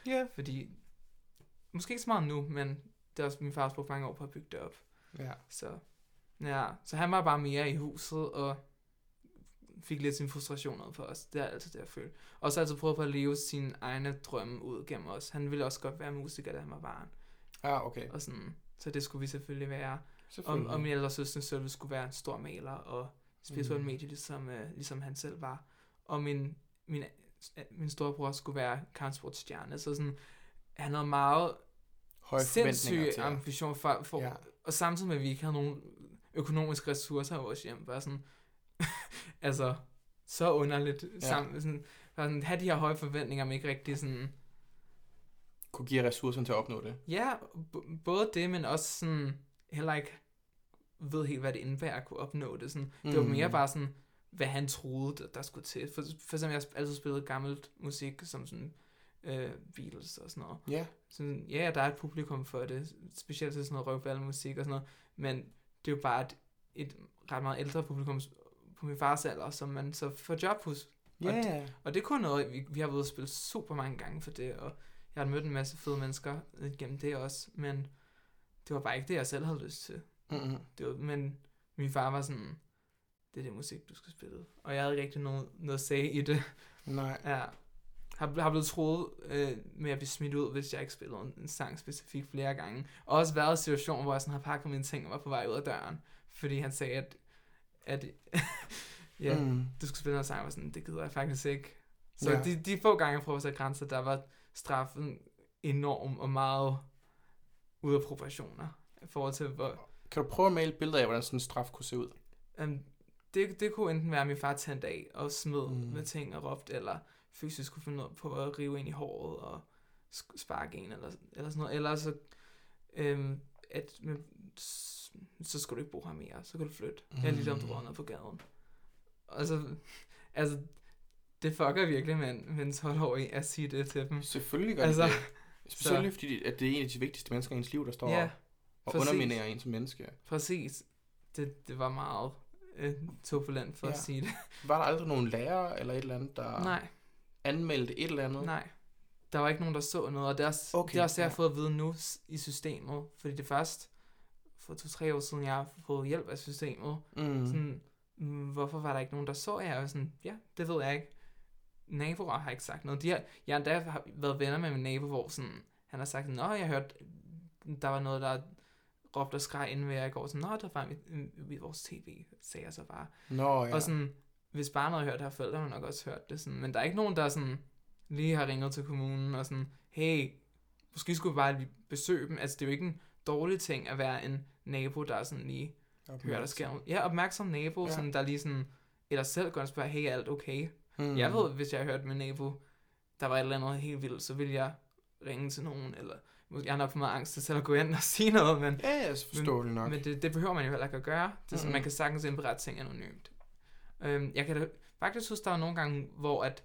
Speaker 3: Ja.
Speaker 4: fordi, måske ikke så meget nu, men det er også min far har brugt mange år på at bygge det op.
Speaker 3: Ja.
Speaker 4: Så Ja, så han var bare mere i huset, og fik lidt sin frustration ud på os. Det er altid det, jeg følte. Og så altid prøvet på at leve sine egne drømme ud gennem os. Han ville også godt være musiker, da han var barn.
Speaker 3: Ja, okay.
Speaker 4: Og sådan, så det skulle vi selvfølgelig være. Og,
Speaker 3: Selvfølgelig.
Speaker 4: og min ældre søster selv skulle være en stor maler og spirituel
Speaker 3: Mm.
Speaker 4: medie, ligesom, øh, ligesom han selv var. Og min, min, øh, min storebror skulle være kampsportsstjerne. Så sådan, han havde meget
Speaker 3: Høje
Speaker 4: sindssyg ambition for, for
Speaker 3: Ja.
Speaker 4: og samtidig med, at vi ikke havde nogen økonomiske ressourcer i vores hjem, var sådan, altså, så underligt
Speaker 3: Ja.
Speaker 4: sammen, sådan, sådan, have de her høje forventninger, men ikke rigtig sådan,
Speaker 3: Kunne give jer ressourcerne til at opnå det.
Speaker 4: ja, b- både det, men også sådan, heller ikke ved helt, hvad det indebærer at kunne opnå det. Sådan, mm. Det var
Speaker 3: Mm.
Speaker 4: mere bare sådan, hvad han troede, der- der skulle til. For, for eksempel, jeg har altid spillet gammelt musik, som sådan øh, Beatles og sådan noget.
Speaker 3: Ja.
Speaker 4: sådan, ja, der er et publikum for det, specielt til sådan noget røvballemusik og sådan noget, men det er jo bare et, et ret meget ældre publikum på min fars alder, som man så får job hos.
Speaker 3: Ja.
Speaker 4: Og
Speaker 3: Yeah.
Speaker 4: Og det er kun noget, vi, vi har været og spille super mange gange for det, og jeg har mødt en masse fede mennesker gennem det også, men det var bare ikke det, jeg selv havde lyst til.
Speaker 3: Mm-hmm.
Speaker 4: Det var, men min far var sådan, det er det musik, du skal spille. Og jeg havde ikke rigtig noget, noget at sige i det.
Speaker 3: Nej.
Speaker 4: Ja. Har, har blevet troet øh, med at blive smidt ud, hvis jeg ikke spillede en, en sang specifikt flere gange. Og også været i situationer, hvor jeg sådan har pakket mine ting og var på vej ud af døren. Fordi han sagde, at, at ja, mm. Du skulle spille noget sang, og sådan, det gider jeg faktisk ikke. Så
Speaker 3: ja.
Speaker 4: de, de få gange, jeg prøvede at sætte grænser, der var straffen enorm og meget ude af proportioner. I forhold til, hvor,
Speaker 3: Kan du prøve at male billeder af, hvordan sådan en straf kunne se ud?
Speaker 4: Um, det, det kunne enten være, at min far tændte af og smed
Speaker 3: Mm.
Speaker 4: med ting og råbte, eller fysisk kunne finde ud på at rive ind i håret og sparke en, eller, eller sådan noget. Eller så, øhm, at, men, så skulle du ikke bo her mere, så kan du flytte. Mm. Jeg er lige om du på gaden. Og så, altså, det fucker virkelig med en, med en 12-årig at sige det til dem.
Speaker 3: Selvfølgelig gør
Speaker 4: Altså,
Speaker 3: det det. Selvfølgelig, fordi at det er en af de vigtigste mennesker i ens liv, der står
Speaker 4: Ja,
Speaker 3: og
Speaker 4: præcis.
Speaker 3: underminerer en som menneske.
Speaker 4: præcis. Det, det var meget øh, turbulent for ja. At sige det.
Speaker 3: Var der aldrig nogen lærer eller et eller andet, der
Speaker 4: Nej.
Speaker 3: anmeldte et eller andet?
Speaker 4: Nej. Der var ikke nogen, der så noget, og det er også,
Speaker 3: Okay,
Speaker 4: det er også det, jeg
Speaker 3: ja.
Speaker 4: har fået at vide nu i systemet. Fordi det først for to-tre år siden, jeg har fået hjælp af systemet.
Speaker 3: Mm.
Speaker 4: Sådan, "Mm, hvorfor var der ikke nogen, der så jer? Jeg var sådan, ja, det ved jeg ikke. Naboer har ikke sagt noget. De har, jeg har endda har været venner med min nabo, hvor sådan, han har sagt, nå, jeg hørte, der var noget, der råbte og skreg inden ved jer i går. Sådan, nå, der var mit, mit, vores tv, sagde jeg så bare.
Speaker 3: Nå, ja.
Speaker 4: Og sådan, hvis barnet har hørt det, har forældrene nok også hørt det. Sådan. Men der er ikke nogen, der sådan, lige har ringet til kommunen og sådan, hey, måske skulle vi bare lige besøge dem. Altså, det er jo ikke en dårlig ting at være en nabo, der sådan lige hører, der sker noget. Ja, opmærksom nabo,
Speaker 3: ja.
Speaker 4: sådan, der lige sådan, eller selv går og spørger, hey, er alt okay?
Speaker 3: Mm.
Speaker 4: Mm. Jeg ved, hvis jeg hørte min nabo, der var et eller andet helt vildt, så vil jeg ringe til nogen, eller jeg har nok for meget angst til selv at gå ind og sige noget, men
Speaker 3: Ja, ja, forståeligt nok.
Speaker 4: men det, det behøver man jo heller ikke at gøre. Det er sådan,
Speaker 3: Mhm.
Speaker 4: man kan sagtens indberette ting anonymt. Øhm, jeg kan da faktisk huske, der var nogle gange, hvor at,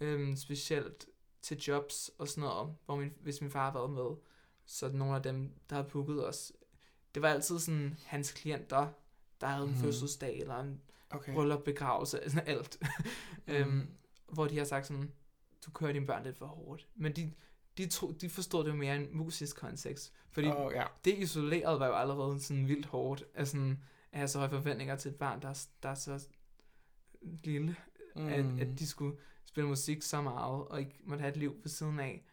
Speaker 4: øhm, specielt til jobs og sådan noget, hvor min, hvis min far har været med, så nogle af dem, der har booket os. Det var altid sådan hans klienter, der havde en
Speaker 3: Mhm.
Speaker 4: fødselsdag, eller en
Speaker 3: okay.
Speaker 4: bryllup, begravelse, sådan alt.
Speaker 3: Mhm.
Speaker 4: øhm, hvor de har sagt sådan, du kører dine børn lidt for hårdt. Men de, de, tro, de forstod det jo mere i en musisk kontekst. Fordi
Speaker 3: Oh, ja.
Speaker 4: det isoleret var jo allerede sådan vildt hårdt, at, sådan, at have så høje forventninger til et barn, der, er- der er så lille, mm. at, at de skulle spille musik så meget, og ikke måtte have et liv på siden af.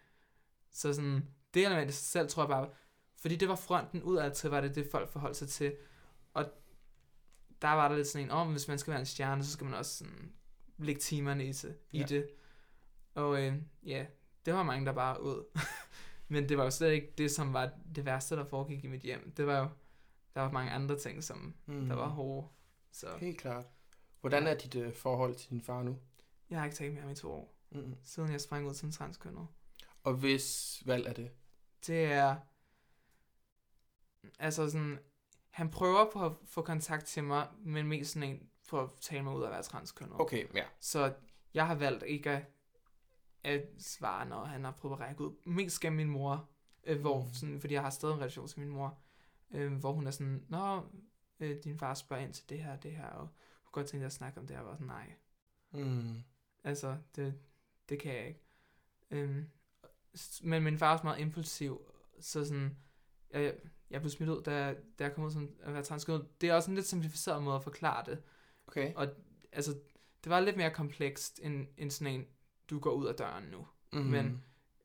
Speaker 4: Så sådan, det element i sig selv, tror jeg bare, fordi det var fronten udad til, var det det, folk forholdt sig til. Og der var der lidt sådan en, om oh, hvis man skal være en stjerne, så skal man også sådan lægge timerne i, sig, i
Speaker 3: Ja.
Speaker 4: det. Og øh, ja, det var mange, der bare ud. Men det var jo slet ikke det, som var det værste, der foregik i mit hjem. Det var jo, der var mange andre ting, som
Speaker 3: mm.
Speaker 4: der var hårde. Så
Speaker 3: Helt klart. Hvordan er dit uh, forhold til din far nu?
Speaker 4: jeg har ikke talt med ham i to år,
Speaker 3: Mm.
Speaker 4: siden jeg sprang ud som transkønnet.
Speaker 3: Og hvis valg er det?
Speaker 4: Det er... Altså sådan... Han prøver på at få kontakt til mig, men mest sådan en på at tale mig ud af at være transkønnet.
Speaker 3: Okay, ja.
Speaker 4: Så jeg har valgt ikke at, at svare, når han har prøvet at række ud. Mest gennem min mor, øh, hvor,
Speaker 3: Mm.
Speaker 4: sådan, fordi jeg har stadig en relation til min mor, øh, hvor hun er sådan, Nå, øh, din far spørger ind til det her det her, og hun kunne godt tænke at snakke om det her, og var sådan, nej.
Speaker 3: Mm.
Speaker 4: Altså, det, det kan jeg ikke. S- men min far er også meget impulsiv, så sådan, jeg, jeg blev smidt ud, da, da jeg kom ud som at være transkønnet. Det er også en lidt simplificeret måde at forklare det.
Speaker 3: Okay.
Speaker 4: Og altså, det var lidt mere komplekst end, end sådan en, du går ud af døren nu.
Speaker 3: Mm.
Speaker 4: Men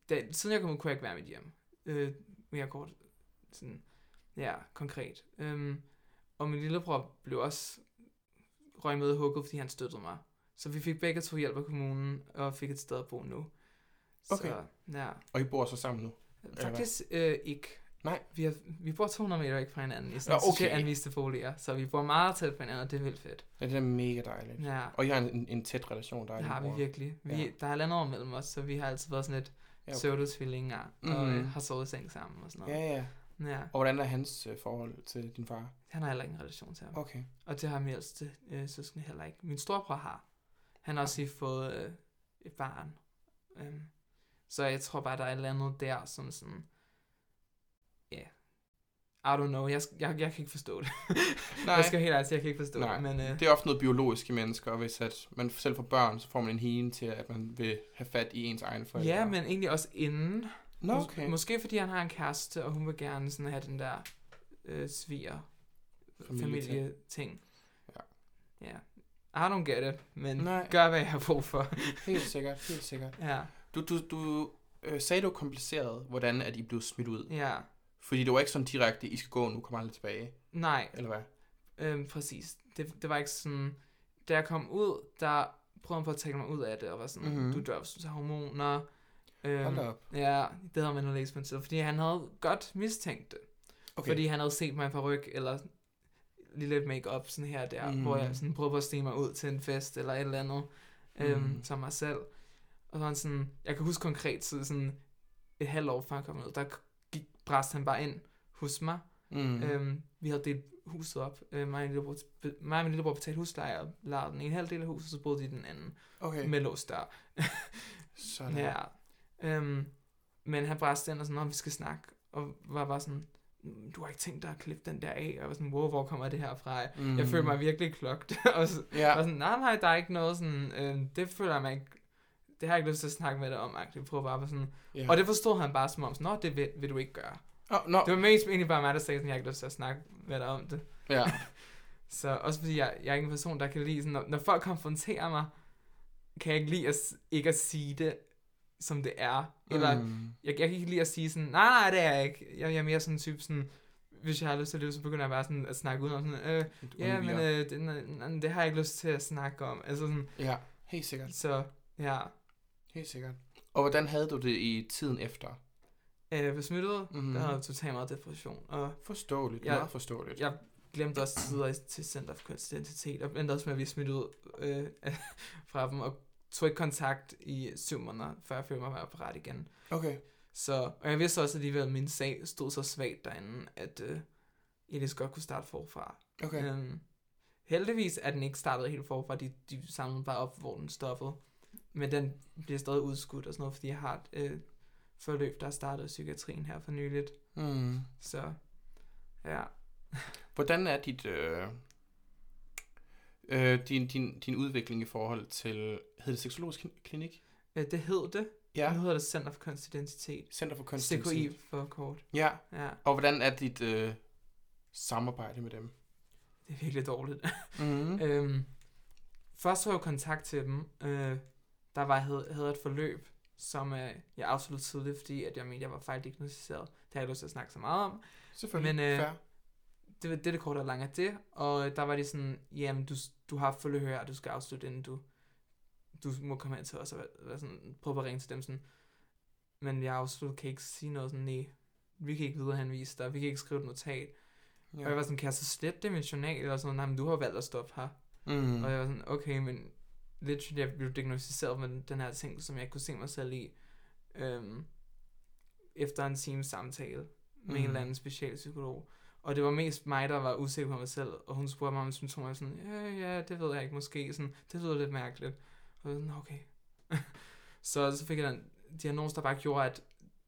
Speaker 4: da, siden jeg kom ud, kunne jeg ikke være med hjem. Øh, mere kort. Sådan, ja, konkret. Øhm, og min lillebror blev også røg med hugget, fordi han støttede mig. Så vi fik begge to hjælp af kommunen, og fik et sted at bo nu.
Speaker 3: Okay.
Speaker 4: Så, ja.
Speaker 3: Og I bor så sammen nu?
Speaker 4: Faktisk øh, ikke.
Speaker 3: Nej.
Speaker 4: Vi, har, vi bor 200 meter væk fra hinanden i sådan
Speaker 3: okay.
Speaker 4: anviste boliger, så vi bor meget tæt på hinanden, og det er vildt fedt.
Speaker 3: Ja, det er mega dejligt.
Speaker 4: Ja,
Speaker 3: Og I har en, en, en tæt relation, der er
Speaker 4: det har vi virkelig. Vi,
Speaker 3: Ja.
Speaker 4: ja. Der er landet over mellem os, så vi har altid været sådan lidt
Speaker 3: Ja,
Speaker 4: ja,
Speaker 3: okay.
Speaker 4: pseudo-tvillinger, og
Speaker 3: Mhm.
Speaker 4: øh, har sovet i seng sammen og sådan
Speaker 3: Ja,
Speaker 4: noget.
Speaker 3: ja.
Speaker 4: Ja.
Speaker 3: Og hvordan er hans øh, forhold til din far?
Speaker 4: Han har heller ikke en relation til ham.
Speaker 3: Okay.
Speaker 4: Og det har min ældste øh, søskende heller ikke. Min storebror har. Han har også lige fået øh, et barn. Øhm, så jeg tror bare, der er et eller andet der, som sådan... I don't know. Jeg, jeg, jeg kan ikke forstå det.
Speaker 3: Nej.
Speaker 4: jeg skal helt ærligt jeg kan ikke forstå
Speaker 3: Nej.
Speaker 4: det. Men øh,
Speaker 3: Det er ofte noget biologisk i mennesker, hvis at man selv får børn, så får man en hine til, at man vil have fat i ens egne forældre.
Speaker 4: ja, men egentlig også inden.
Speaker 3: Nå,
Speaker 4: Mås-
Speaker 3: okay.
Speaker 4: Måske fordi han har en kæreste, og hun vil gerne sådan have den der øh, sviger
Speaker 3: Familieting.
Speaker 4: familie-ting.
Speaker 3: Ja.
Speaker 4: Ja. I don't get it, men
Speaker 3: Nej.
Speaker 4: Gør, hvad jeg har brug for.
Speaker 3: Helt sikkert, helt sikkert.
Speaker 4: ja,
Speaker 3: Du, du, du øh, sagde, var kompliceret, hvordan at I blev smidt ud.
Speaker 4: ja.
Speaker 3: Fordi det var ikke sådan direkte, I skal gå nu, kommer aldrig tilbage,
Speaker 4: Nej,
Speaker 3: eller hvad?
Speaker 4: øhm, præcis. Det, det var ikke sådan... Da jeg kom ud, der prøvede han på at tale mig ud af det, og var sådan,
Speaker 3: Mhm.
Speaker 4: mm-hmm. du dør, hvis du tager hormoner. Øhm,
Speaker 3: Hold op.
Speaker 4: Ja, det havde man nu læst på en tid, fordi han havde godt mistænkt det.
Speaker 3: Okay.
Speaker 4: Fordi han havde set mig på ryg, eller lige lidt make-up sådan her der,
Speaker 3: Mhm.
Speaker 4: mm. hvor jeg sådan prøvede på at stige mig ud til en fest, eller et eller andet, øhm,
Speaker 3: Mhm.
Speaker 4: som mig selv. Og så var han sådan, jeg kan huske konkret, så sådan et halvt år før han kom ud, der gik, bræste han bare ind hos mig.
Speaker 3: Mm.
Speaker 4: Øhm, vi havde delt huset op. Øh, mig, og lillebror, mig og min lillebror betalte husleje og lejede den ene halv del af huset, så boede de i den anden.
Speaker 3: okay.
Speaker 4: Med låst dør.
Speaker 3: Sådan.
Speaker 4: Ja. Øhm, men han bræste ind og sådan, om vi skal snakke. Og var bare sådan, "Mm, du har ikke tænkt dig at klippe den der af? Og jeg var sådan, wow, hvor kommer det her fra?
Speaker 3: Mm.
Speaker 4: Jeg følte mig virkelig klogt. og så,
Speaker 3: Ja.
Speaker 4: var sådan, nej, nej, der er ikke noget sådan, øh, det føler jeg mig ikke, det har jeg ikke lyst til at snakke med dig om, jeg prøver bare på sådan.
Speaker 3: ja.
Speaker 4: Og det forstod han bare som om, sådan, nå, det vil, vil du ikke gøre.
Speaker 3: Oh, no.
Speaker 4: Det var mest egentlig bare mig, der sagde sådan, jeg har ikke lyst til at snakke med dig om det.
Speaker 3: Ja.
Speaker 4: Så også fordi jeg, jeg er ikke en person, der kan lide sådan, når, når folk konfronterer mig, kan jeg ikke lide at, ikke at sige det, som det er. Eller
Speaker 3: Mm.
Speaker 4: jeg, jeg kan ikke lide at sige sådan, nej, nej, det er jeg ikke. Jeg, jeg er mere sådan en type sådan, hvis jeg har lyst til det, så begynder jeg bare sådan at snakke udenom sådan, øh, ja, men øh, det, nej, det har jeg ikke lyst til at snakke om. Altså sådan,
Speaker 3: Ja, helt sikkert.
Speaker 4: så ja,
Speaker 3: Helt sikkert. Og hvordan havde du det i tiden efter?
Speaker 4: øh, jeg blev smidt ud,
Speaker 3: Mhm.
Speaker 4: mm. der havde jeg totalt meget depression, og
Speaker 3: Forståeligt,
Speaker 4: Ja.
Speaker 3: meget forståeligt.
Speaker 4: jeg glemte også tider til Center for Kunstig Identitet, og endte også med at blive smidt ud øh, fra dem, og tog ikke kontakt i syv måneder, før jeg følte mig var parat igen.
Speaker 3: Okay.
Speaker 4: Så, og jeg vidste også alligevel, at min sag stod så svagt derinde, at øh, jeg lige så godt kunne starte forfra.
Speaker 3: Okay.
Speaker 4: Øhm, heldigvis er den ikke startet helt forfra, de, de samlede bare op, hvor den stoppede. Men den bliver stadig udskudt og sådan noget, fordi jeg har et øh, forløb, der er startet i psykiatrien her for nyligt.
Speaker 3: Mm.
Speaker 4: Så ja,
Speaker 3: Hvordan er dit, øh, øh, din, din, din udvikling i forhold til, hedder det seksologisk klin- klinik?
Speaker 4: øh, det hed det.
Speaker 3: Ja.
Speaker 4: Nu hedder det Center for Kunstig Identitet.
Speaker 3: Center for Kunstig
Speaker 4: CKI for kort.
Speaker 3: Ja.
Speaker 4: Ja,
Speaker 3: Og hvordan er dit øh, samarbejde med dem?
Speaker 4: det er virkelig dårligt.
Speaker 3: Mm.
Speaker 4: Øhm, først tog jeg kontakt til dem. Øh, der var, havde, havde et forløb, som øh, jeg afsluttede tidligt, fordi at jeg mente, jeg var fejldiagnostiseret. Det har jeg lyst til at snakke så meget om.
Speaker 3: Selvfølgelig.
Speaker 4: Men, øh,
Speaker 3: Fair.
Speaker 4: Det, var- det er det korte og lange af det. Og øh, der var de sådan, jamen du, du har forløb og du skal afslutte, inden du, du må komme hen til os og være, sådan, prøve at ringe til dem sådan. Men jeg afslutter, kan ikke sige noget sådan, nej, vi kan ikke videre henvise dig, vi kan ikke skrive et notat. Ja. Og jeg var sådan, kan jeg så slette det i min journal? Eller sådan noget, nej, men du har valgt at stoppe her.
Speaker 3: Mm.
Speaker 4: Og jeg var sådan, okay, men literally, jeg blev diagnostiseret med den her ting, som jeg kunne se mig selv i. Øhm, efter en times samtale med mm. en
Speaker 3: Mhm.
Speaker 4: eller anden specialpsykolog. Og det var mest mig, der var usikker på mig selv, og hun spurgte mig om symptomer, og sådan, ja, ja, det ved jeg ikke, måske, sådan, det lyder lidt mærkeligt. Og jeg sådan, okay. så, så fik jeg den diagnose, der bare gjorde, at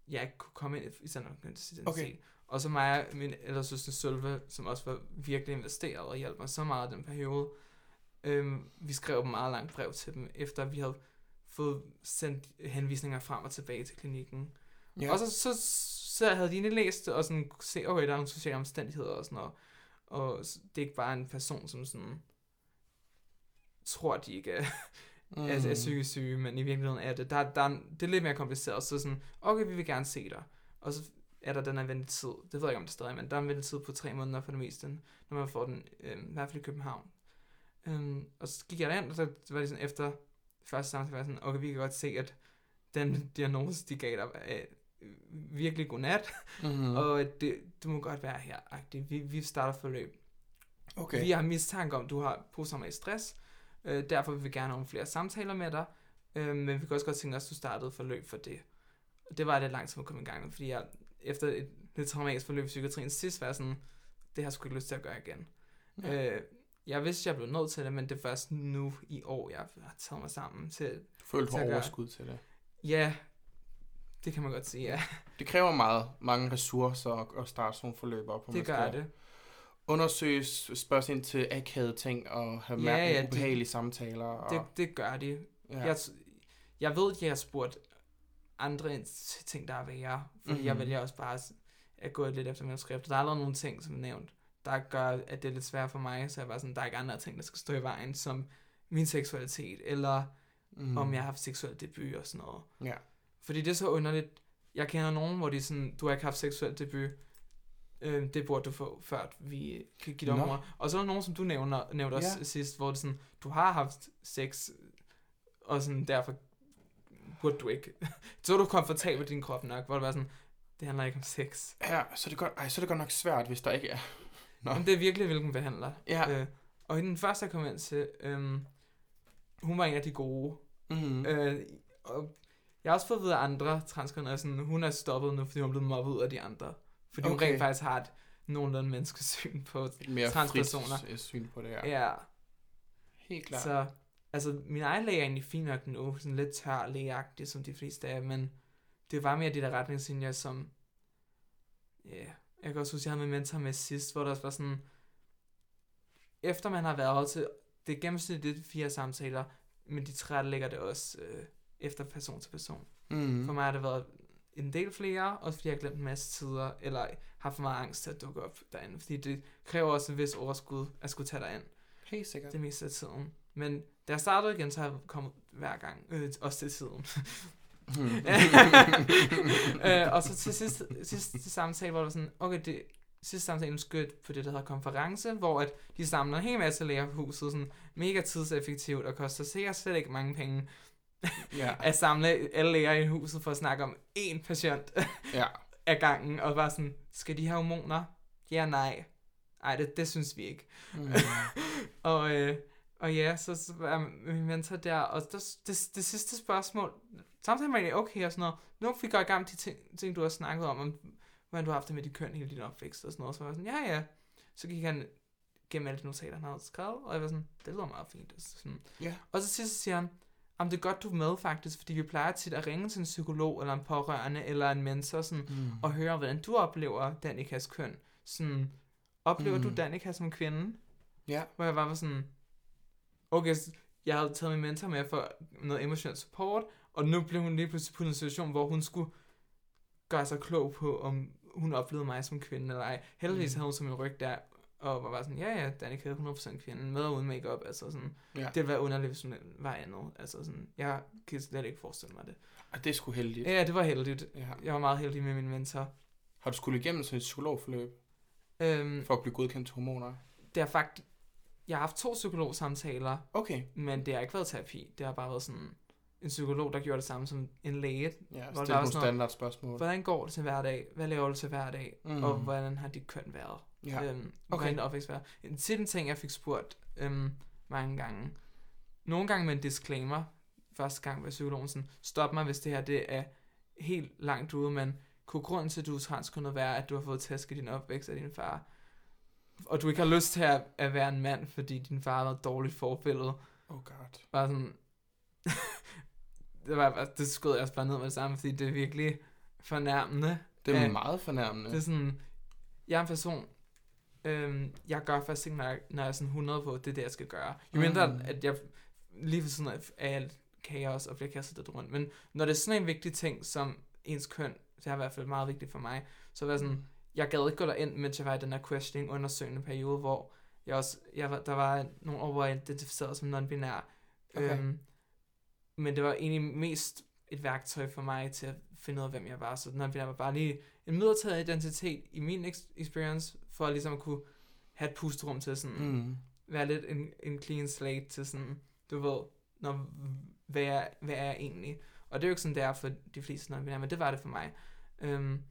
Speaker 4: jeg ikke kunne komme ind i sådan en
Speaker 3: Okay.
Speaker 4: Og så mig og min ældre søster Sølve, som også var virkelig investeret og hjalp mig så meget i den periode, øhm, vi skrev et meget langt brev til dem, efter vi havde fået sendt henvisninger frem og tilbage til klinikken.
Speaker 3: Ja.
Speaker 4: Og så, så så havde de læst det, og sådan se, okay, der er nogle sociale omstændigheder og sådan noget. Og det er ikke bare en person, som sådan tror, de ikke er, mm. er, er psykisk syge, men i virkeligheden er det. Der, der er, det er lidt mere kompliceret. Så sådan, okay, vi vil gerne se dig. Og så er der den her ventetid. Det ved jeg ikke, om det stadig er, men der er en ventetid på tre måneder for det meste, når man får den, øh, i hvert fald i København. Øhm, og så gik jeg derind, og så var det sådan efter første samtale, var sådan, okay, vi kan godt se, at den diagnose, de gav dig, er virkelig godnat,
Speaker 3: Mm-hmm.
Speaker 4: og det, det må godt være her. -agtigt. Vi, vi starter forløb.
Speaker 3: Okay.
Speaker 4: Vi har mistanke om, at du har posttraumatisk stress. Øh, derfor vil vi gerne have nogle flere samtaler med dig. Øh, men vi kan også godt tænke os, at du startede forløb for det. Og det var lidt lang tid at komme i gang med, fordi jeg efter et lidt traumatisk forløb i psykiatrien sidst var sådan, det har jeg sgu ikke lyst til at gøre igen.
Speaker 3: Ja.
Speaker 4: Øh, jeg vidste, jeg blev nødt til det, men det er først nu i år, jeg har taget mig sammen til,
Speaker 3: Du følte
Speaker 4: til at
Speaker 3: overskud til det.
Speaker 4: ja, det kan man godt sige, ja.
Speaker 3: Det kræver meget, mange ressourcer at, at starte sådan nogle forløb op.
Speaker 4: Det gør det.
Speaker 3: Undersøge, spørge ind til akavede ting og have
Speaker 4: Ja,
Speaker 3: ja,
Speaker 4: ja,
Speaker 3: ja,
Speaker 4: det-
Speaker 3: ubehagelige samtaler. Og,
Speaker 4: Det, det gør de.
Speaker 3: ja.
Speaker 4: Jeg, jeg ved, at jeg har spurgt andre ting, der er værre. Fordi mm-hmm. jeg
Speaker 3: Mhm.
Speaker 4: vælger også bare at- at gå lidt efter manuskriptet. Der er allerede nogle ting, som er nævnt, der gør, at det er lidt svært for mig. Så jeg var sådan, der er ikke andre ting, der skal stå i vejen, som min seksualitet, eller
Speaker 3: mm.
Speaker 4: om jeg har haft seksuel debut og sådan noget.
Speaker 3: Ja.
Speaker 4: Fordi det er så underligt. Jeg kender nogen, hvor de sådan, du har ikke haft seksuel debut. Øh, det burde du få, før vi kan give dig områder. Og så er der nogen, som du nævner, nævnte også
Speaker 3: Ja.
Speaker 4: sidst, hvor det sådan, du har haft sex, og sådan derfor burde du ikke. så er du komfortabel i din krop nok, hvor det var sådan, det handler ikke om sex.
Speaker 3: ja, så er, det godt, ej, så er det godt nok svært, hvis der ikke er. Nå.
Speaker 4: Men det er virkelig, hvilken behandler.
Speaker 3: Ja.
Speaker 4: Øh, og i den første, jeg kom ind til, øhm, hun var en af de gode.
Speaker 3: Mm.
Speaker 4: Øh, og jeg har også fået at vide af andre transkønnede, at sådan, hun er stoppet nu, fordi hun er blevet mobbet ud af de andre. Fordi okay. hun rent faktisk har et nogenlunde menneskesyn på
Speaker 3: Mere
Speaker 4: transpersoner.
Speaker 3: frit syn på det her.
Speaker 4: Ja.
Speaker 3: Helt klart.
Speaker 4: Så, altså, min egen læge er egentlig fin nok nu, sådan lidt tør lægeagtig, som de fleste er, men det var mere de der retningslinjer, som, ja, yeah. Jeg kan også huske, jeg havde min mentor med sidst, hvor der også var sådan, efter man har været til, det er gennemsnitligt fire samtaler, men de tre lægger det også øh, efter person til person.
Speaker 3: Mm.
Speaker 4: For mig har det været en del flere, også fordi jeg har glemt en masse tider, eller har for meget angst til at dukke op derinde, fordi det kræver også en vis overskud at skulle tage dig ind
Speaker 3: Helt sikkert.
Speaker 4: det meste af tiden. Men da jeg startede igen, så har jeg kommet hver gang, øh, også til tiden.
Speaker 3: Mm.
Speaker 4: øh, og så til sidst, sidste samtale, hvor det var sådan, okay, det sidste samtale skal på det, der hedder konference, hvor at de samler en hel masse læger på huset, sådan mega tidseffektivt, og koster sikkert slet ikke mange penge
Speaker 3: ja.
Speaker 4: at samle alle læger i huset for at snakke om én patient
Speaker 3: ja.
Speaker 4: af gangen, og bare sådan, skal de have hormoner? Ja, nej. Ej, det, det synes vi ikke.
Speaker 3: Mm.
Speaker 4: Og, øh, og ja, så, så var min mentor der, og det, det, det sidste spørgsmål, samtidig var det okay og sådan noget. Nu fik jeg i gang med de ting, ting, du har snakket om, om hvordan du har haft det med dit køn hele din opvækst og sådan noget. Så var jeg sådan, ja ja. Så gik han gennem alle de notater, han havde skrevet, og jeg var sådan, det lyder meget fint. Og, så sådan.
Speaker 3: Ja.
Speaker 4: og så sidst siger han, om det er godt, du er med faktisk, fordi vi plejer tit at ringe til en psykolog, eller en pårørende, eller en mentor, sådan,
Speaker 3: Mm.
Speaker 4: og høre, hvordan du oplever Danikas køn. Sådan, oplever mm. du. Danika som kvinde?
Speaker 3: Ja.
Speaker 4: Hvor jeg bare var sådan, okay, jeg havde taget min mentor med for noget emotional support, og nu blev hun lige pludselig på en situation, hvor hun skulle gøre sig klog på, om hun oplevede mig som kvinde eller ej. Heldigvis
Speaker 3: Mm.
Speaker 4: havde hun som en ryg der, og var bare sådan, ja ja, Danika er 100% kvinde, med og uden makeup, altså sådan.
Speaker 3: Ja.
Speaker 4: Det ville være underligt, hvis hun var andet. Altså sådan, jeg kan slet ikke forestille mig det.
Speaker 3: Og det er sgu heldigt.
Speaker 4: Ja, det var heldigt.
Speaker 3: Ja.
Speaker 4: Jeg var meget heldig med min mentor.
Speaker 3: Har du skulle igennem sådan et psykologforløb
Speaker 4: Øhm,
Speaker 3: for at blive godkendt til hormoner?
Speaker 4: det er faktisk, jeg har haft to psykologsamtaler,
Speaker 3: Okay.
Speaker 4: Men det har ikke været terapi. Det har bare været sådan en psykolog, der gjorde det samme som en læge.
Speaker 3: Ja,
Speaker 4: Hvor der var
Speaker 3: nogle
Speaker 4: sådan noget-
Speaker 3: standardspørgsmål.
Speaker 4: Hvordan går det til hverdag? Hvad laver du til hverdag?
Speaker 3: Mm.
Speaker 4: Og hvordan har dit køn været?
Speaker 3: Ja.
Speaker 4: Øhm,
Speaker 3: Okay.
Speaker 4: Hvordan opvækst været? En til den ting, jeg fik spurgt øhm, mange gange. Nogle gange med en disclaimer. Første gang var psykologen sådan, stop mig, hvis det her det er helt langt ude, men kunne grunden til, at du er transkønnet være, at du har fået tæsk i din opvækst af din far? Og du ikke har lyst til at, at være en mand, fordi din far har været et dårligt forbillede.
Speaker 3: Oh god.
Speaker 4: bare sådan... det, var, det skød jeg også bare ned med det samme, fordi det er virkelig fornærmende.
Speaker 3: Det er meget fornærmende.
Speaker 4: Det er sådan, jeg er en person, øhm, jeg gør først ting, når jeg, når jeg er sådan 100 på, det er det, jeg skal gøre. Jo mindre,
Speaker 3: Mm.
Speaker 4: at jeg lige for sådan af alt kaos og bliver kastet lidt rundt. Men når det er sådan en vigtig ting, som ens køn det har i hvert fald meget vigtigt for mig. Så var sådan, jeg gad ikke gå derind, mens jeg var i den her questioning undersøgende periode, hvor jeg også, jeg var, der var nogle år, hvor jeg identificerede som non-binær.
Speaker 3: Okay.
Speaker 4: Øhm, men det var egentlig mest et værktøj for mig til at finde ud af, hvem jeg var. Så non-binær var bare lige en midlertidig identitet i min ex- experience, for ligesom at kunne have et pusterum til sådan,
Speaker 3: Mm.
Speaker 4: være lidt en, en clean slate til sådan, du ved, når, hvad, er, hvad er jeg egentlig? Og det er jo ikke sådan, det er for de fleste non men det var det for mig. Øhm,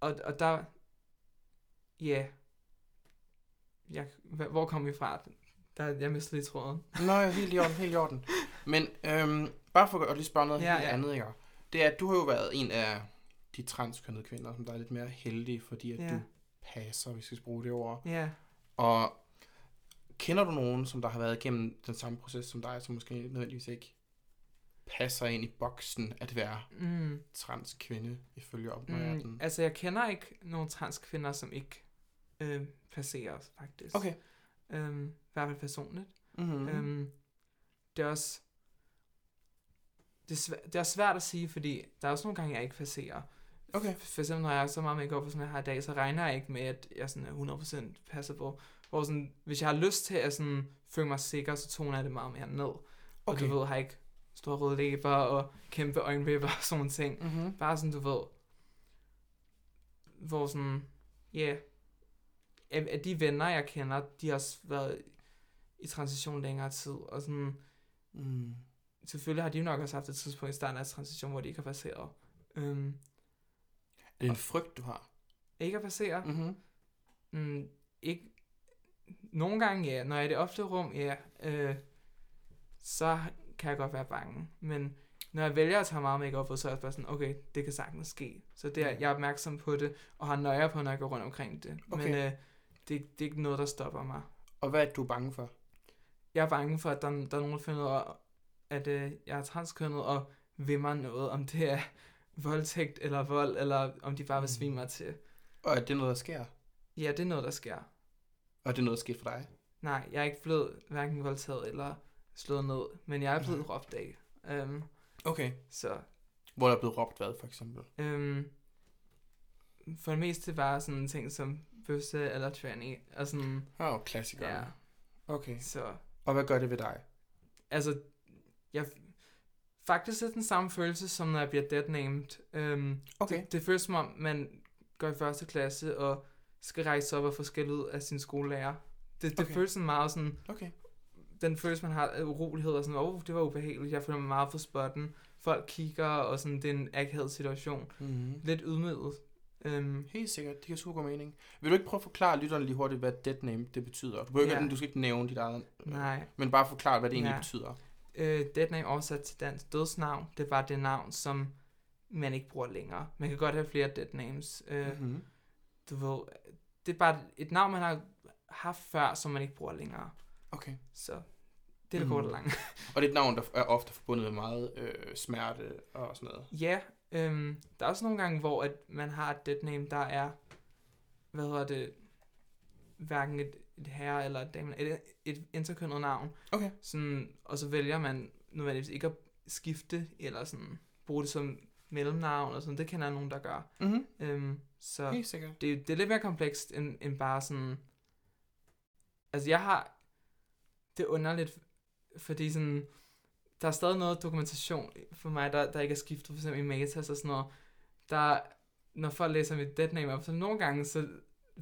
Speaker 4: og, og der, ja, yeah, jeg, hvor kom vi fra? Der, jeg mistede lige tråden.
Speaker 3: Nå, ja, helt i orden, helt i orden. Men øhm, bare for at lige spørge noget
Speaker 4: Ja,
Speaker 3: helt
Speaker 4: ja.
Speaker 3: andet, ikke? Det er, at du har jo været en af de transkønnede kvinder, som der er lidt mere heldige, fordi at
Speaker 4: Ja.
Speaker 3: du passer, hvis vi skal bruge det ord.
Speaker 4: Ja,
Speaker 3: Og kender du nogen, som der har været igennem den samme proces som dig, som måske nødvendigvis ikke passer ind i boksen at være
Speaker 4: mm,
Speaker 3: transkvinde ifølge omverdenen?
Speaker 4: mm, altså jeg kender ikke nogen transkvinder, som ikke øh, passerer, faktisk.
Speaker 3: Okay.
Speaker 4: Øhm, I hvert fald personligt.
Speaker 3: Mm-hmm.
Speaker 4: Mm. Øhm, det er også det er, svært, det er svært at sige, fordi der er også nogle gange, jeg ikke passerer.
Speaker 3: Okay.
Speaker 4: For, eksempel, når jeg har så meget makeup, som jeg har i dag, så regner jeg ikke med, at jeg sådan er 100% passer på. Hvor sådan, hvis jeg har lyst til at sådan, føle mig sikker, så toner jeg det meget mere ned. Og
Speaker 3: Okay.
Speaker 4: du ved, har ikke store røde læber og kæmpe øjenvipper og sådan ting.
Speaker 3: Mm-hmm.
Speaker 4: Bare sådan, du ved, hvor sådan, ja, yeah, af de venner, jeg kender, de har også været i transition længere tid, og sådan,
Speaker 3: Mm.
Speaker 4: Selvfølgelig har de nok også haft et tidspunkt i starten af transition, hvor de ikke har passeret. Øhm,
Speaker 3: Er det en frygt, du har?
Speaker 4: ikke at passere.
Speaker 3: Mm-hmm.
Speaker 4: Mm, ikke, nogle gange ja, når jeg er i det offentlige rum, ja, øh, så kan jeg godt være bange. Men når jeg vælger at tage meget make på, så er jeg bare sådan, okay, det kan sagtens ske. Så det er, jeg er opmærksom på det, og har nøje på, når jeg går rundt omkring det.
Speaker 3: Okay.
Speaker 4: Men øh, det, det er ikke noget, der stopper mig.
Speaker 3: Og hvad er du bange for?
Speaker 4: Jeg er bange for, at der, der er nogen, der finder ud at øh, jeg er transkønnet, og vil mig noget, om det er voldtægt eller vold, eller om de bare vil svine mig til.
Speaker 3: Og er det noget, der sker?
Speaker 4: Ja, det er noget, der sker.
Speaker 3: Og er det noget, der sker for dig?
Speaker 4: Nej, jeg er ikke blevet hverken voldtaget eller slået ned, men jeg er blevet
Speaker 3: Mhm.
Speaker 4: råbt af. Um,
Speaker 3: Okay.
Speaker 4: så
Speaker 3: Hvor der er blevet råbt hvad, for eksempel?
Speaker 4: um, for det meste bare sådan ting som bøsse eller tranny, og sådan,
Speaker 3: oh, klassikeren.
Speaker 4: ja,
Speaker 3: Okay.
Speaker 4: så,
Speaker 3: Og hvad gør det ved dig?
Speaker 4: altså, jeg faktisk lidt den samme følelse, som når jeg bliver deadnamed. Um,
Speaker 3: Okay.
Speaker 4: det, det føles som om, man går i første klasse og skal rejse op og få skæld ud af sin skolelærer. Det, det
Speaker 3: Okay.
Speaker 4: føles sådan meget sådan,
Speaker 3: Okay.
Speaker 4: den følelse, man har af urolighed, og sådan, åh, oh, det var ubehageligt, jeg føler mig meget for spotten. Folk kigger, og sådan, det er en akavet situation.
Speaker 3: Mm-hmm.
Speaker 4: Lidt ydmyget. Um,
Speaker 3: Helt sikkert, det giver super god mening. Vil du ikke prøve at forklare lytterne lige hurtigt, hvad dead name det betyder? Du, behøver ikke,
Speaker 4: Ja.
Speaker 3: du skal ikke nævne dit eget,
Speaker 4: nej.
Speaker 3: men bare forklare, hvad det egentlig
Speaker 4: Ja.
Speaker 3: betyder.
Speaker 4: Uh, dead name oversat til dansk dødsnavn, det bare det navn, som man ikke bruger længere. Man kan godt have flere dead names. Uh,
Speaker 3: Mm-hmm.
Speaker 4: Du ved, det er bare et navn, man har haft før, som man ikke bruger længere.
Speaker 3: Okay.
Speaker 4: Så det er det
Speaker 3: Mhm.
Speaker 4: korte og lange.
Speaker 3: Og det er et navn, der er ofte forbundet med meget øh, smerte og sådan noget.
Speaker 4: Ja, øhm, der er også nogle gange, hvor at man har et dead name, der er, hvad hedder det, hverken et, et herre eller et dame, et, et interkønnet navn.
Speaker 3: Okay.
Speaker 4: Sådan, og så vælger man nødvendigvis ikke at skifte, eller sådan bruge det som mellemnavn, og sådan. Det kender jeg nogen, der gør.
Speaker 3: Mm-hmm.
Speaker 4: Øhm, så
Speaker 3: Helt sikkert.
Speaker 4: det, det er lidt mere komplekst, end, end bare sådan... Altså, jeg har... Det er underligt, fordi sådan... Der er stadig noget dokumentation for mig, der, der ikke er skiftet, for eksempel i metas og sådan noget. Der, når folk læser mit dead name op, så nogle gange, så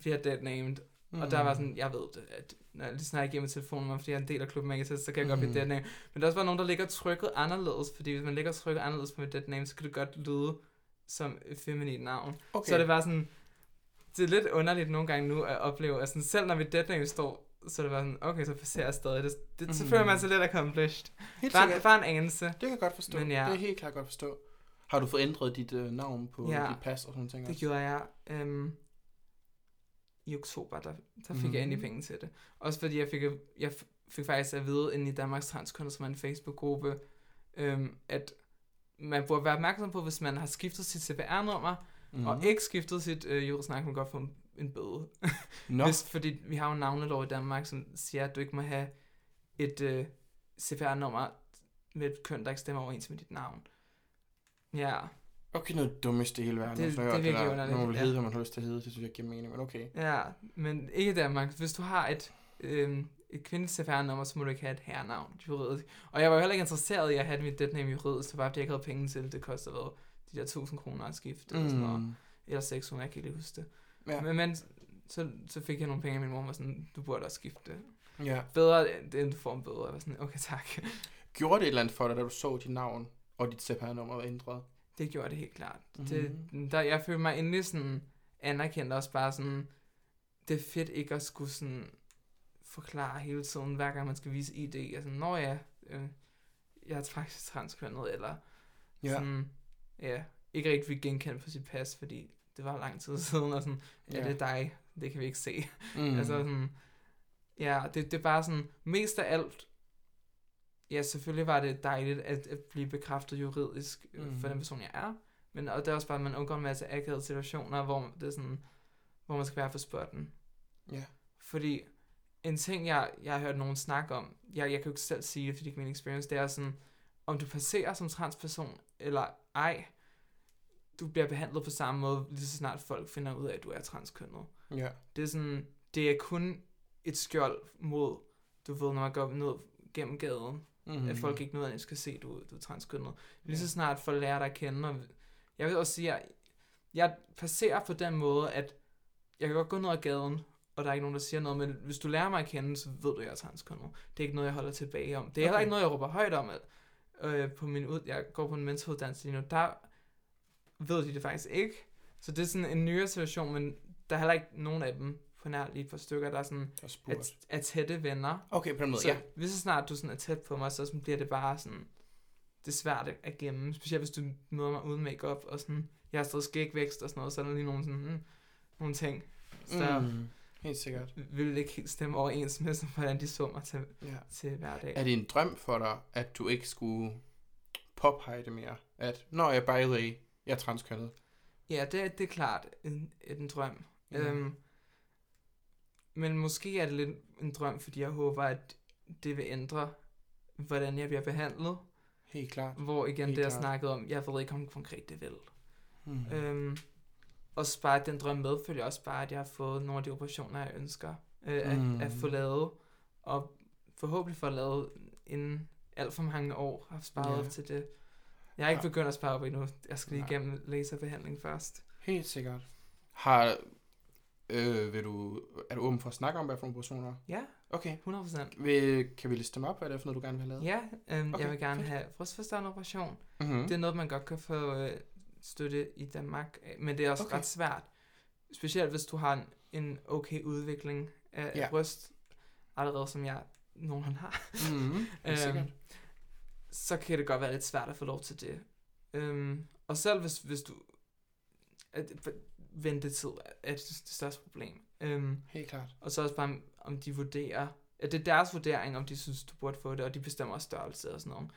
Speaker 4: bliver jeg dead named. Mm. Og der var sådan, jeg ved det, at når jeg lige snakker igennem telefonen, fordi jeg er en del af klubben Megatas, så kan jeg mm. godt
Speaker 3: Mhm.
Speaker 4: blive dead name. Men der er også bare nogen, der ligger trykket anderledes, fordi hvis man ligger trykket anderledes på mit dead name, så kan det godt lyde som et feminint navn.
Speaker 3: Okay.
Speaker 4: Så er det bare sådan, det er lidt underligt nogle gange nu at opleve, at sådan, selv når mit deadname står, så er det bare sådan, okay, så passerer jeg stadig. Det, det, så
Speaker 3: Mhm.
Speaker 4: føler man sig lidt accomplished.
Speaker 3: Helt
Speaker 4: Bare,
Speaker 3: sikkert.
Speaker 4: bare en anelse.
Speaker 3: Det kan jeg godt forstå.
Speaker 4: Men ja.
Speaker 3: Det er helt klart godt forstå. Har du fået ændret dit øh, navn på
Speaker 4: ja.
Speaker 3: dit pas og sådan ting
Speaker 4: Det
Speaker 3: også?
Speaker 4: gjorde jeg øhm, i oktober, der, der fik mm. jeg endelig
Speaker 3: Mhm.
Speaker 4: penge til det. Også fordi jeg fik, jeg fik faktisk at vide inde i Danmarks Transkunder, som er en Facebook-gruppe, øhm, at man burde være opmærksom på, hvis man har skiftet sit CPR-nummer, mm.
Speaker 3: Mhm.
Speaker 4: og ikke skiftet sit øh, juridisk man godt få en- en bøde.
Speaker 3: Nå,
Speaker 4: Hvis, fordi vi har jo en navnelov i Danmark, som siger, at du ikke må have et øh, CPR-nummer med et køn, der ikke stemmer overens med dit navn. Ja,
Speaker 3: Okay, noget dummeste i hele verden.
Speaker 4: Det-
Speaker 3: man
Speaker 4: det
Speaker 3: har
Speaker 4: er virkelig
Speaker 3: der.
Speaker 4: underligt,
Speaker 3: Man vil
Speaker 4: ja.
Speaker 3: hedde, hvad man har lyst til at hedde. Det synes jeg giver mening, men okay.
Speaker 4: Ja, men ikke i Danmark. Hvis du har et, øhm, et kvindeligt CPR-nummer, så må du ikke have et herrenavn juridisk. Og jeg var jo heller ikke interesseret i at have mit deadname juridisk, så bare fordi jeg ikke havde penge til det. Det kostede hvad, de der 1000 kroner at skifte, eller sådan noget.
Speaker 3: Mm.
Speaker 4: Eller 600, jeg kan ikke lige huske det.
Speaker 3: Ja.
Speaker 4: Men, men så, så fik jeg nogle penge, og min mor var sådan, du burde også skifte det.
Speaker 3: ja.
Speaker 4: Bedre, end du får en bøde. Jeg var sådan, okay tak.
Speaker 3: Gjorde det et eller andet for dig, da du så dit navn og dit CPR-nummer var ændret?
Speaker 4: Det gjorde det helt klart.
Speaker 3: Mhm.
Speaker 4: Mm-hmm. Det, der, jeg følte mig endelig sådan anerkendt også bare sådan, det er fedt ikke at skulle sådan forklare hele tiden, hver gang man skal vise ID. Altså, når jeg, øh, jeg er faktisk transkønnet, eller
Speaker 3: Ja.
Speaker 4: sådan, ja, ikke rigtig fik genkendt på sit pas, fordi det var lang tid siden, og sådan, ja,
Speaker 3: Ja.
Speaker 4: det er dig, det kan vi ikke se.
Speaker 3: Mm.
Speaker 4: Mm. Altså sådan, ja, det, det er bare sådan, mest af alt, ja, selvfølgelig var det dejligt at, at blive bekræftet juridisk mm.
Speaker 3: Mm.
Speaker 4: for den person, jeg er, men og det er også bare, at man undgår en masse akavede situationer, hvor det er sådan, hvor man skal være for spotten.
Speaker 3: Ja.
Speaker 4: Fordi en ting, jeg, jeg har hørt nogen snakke om, jeg, jeg kan jo ikke selv sige det, fordi det er ikke min experience, det er sådan, om du passerer som transperson eller ej, du bliver behandlet på samme måde, lige så snart folk finder ud af, at du er transkønnet.
Speaker 3: Ja.
Speaker 4: Det er sådan, det er kun et skjold mod, du ved, når man går ned gennem gaden,
Speaker 3: Mm.
Speaker 4: mm. at folk ikke nødvendigvis skal se, du, du er transkønnet. Lige så snart folk lærer dig at kende, og jeg vil også sige, at jeg passerer på den måde, at jeg kan godt gå ned ad gaden, og der er ikke nogen, der siger noget, men hvis du lærer mig at kende, så ved du, at jeg er transkønnet. Det er ikke noget, jeg holder tilbage om. Det er okay. heller ikke noget, jeg råber højt om. At, øh, på min ud, jeg går på en mentoruddannelse lige nu, der ved de det faktisk ikke. Så det er sådan en nyere situation, men der er heller ikke nogen af dem, på nær lige et par stykker, der er sådan, er, er tætte venner.
Speaker 3: Okay, på den måde,
Speaker 4: Så
Speaker 3: ja.
Speaker 4: lige så snart du sådan er tæt på mig, så sådan bliver det bare sådan, det er svært at- gemme. Specielt hvis du møder mig uden makeup og sådan, jeg har stadig skægvækst og sådan noget, så er der lige nogle, sådan, hmm, nogle ting. Så
Speaker 3: Mm. Helt sikkert.
Speaker 4: vil det ikke helt stemme overens med, sådan, hvordan de så mig til,
Speaker 3: Ja.
Speaker 4: til hverdag.
Speaker 3: Er det en drøm for dig, at du ikke skulle påpege det mere? At, når jeg by the way, jeg er transkønnet.
Speaker 4: Ja, det, er- det er klart en, en drøm.
Speaker 3: Ja.
Speaker 4: Øhm, men måske er det lidt en drøm, fordi jeg håber, at det vil ændre, hvordan jeg bliver behandlet.
Speaker 3: Helt klart.
Speaker 4: Hvor igen,
Speaker 3: Helt
Speaker 4: det jeg
Speaker 3: klart.
Speaker 4: snakkede om, jeg ved ikke, om konkret det vil.
Speaker 3: Mm.
Speaker 4: Mm. Øhm, og bare den drøm medfølger også bare, at jeg har fået nogle af de operationer, jeg ønsker øh, at,
Speaker 3: Mm.
Speaker 4: at få lavet. Og forhåbentlig få lavet inden alt for mange år har sparet op til det. Jeg er ikke
Speaker 3: Ja.
Speaker 4: begyndt at spare op endnu. Jeg skal lige
Speaker 3: Nej.
Speaker 4: igennem laserbehandling først.
Speaker 3: Helt sikkert. Har, øh, vil du, er du åben for at snakke om, hvad for nogle operationer?
Speaker 4: Ja,
Speaker 3: Okay.
Speaker 4: 100 procent.
Speaker 3: Vil, kan vi liste dem op, hvad det er for noget, du gerne vil have lavet?
Speaker 4: Ja, øhm, okay, jeg vil gerne have brystforstørrende operation.
Speaker 3: Mm-hmm.
Speaker 4: Det er noget, man godt kan få øh, støtte i Danmark, men det er også
Speaker 3: Okay.
Speaker 4: ret svært. Specielt hvis du har en, en okay udvikling af,
Speaker 3: Ja.
Speaker 4: bryst, allerede som jeg nogenlunde har.
Speaker 3: Mm-hmm.
Speaker 4: Øhm, så kan det godt være lidt svært at få lov til det. Øhm, og selv hvis, hvis du... At, ventetid er det største problem. Øhm,
Speaker 3: Helt klart.
Speaker 4: og så også bare, om de vurderer... At det er deres vurdering, om de synes, du burde få det, og de bestemmer også størrelse og sådan noget.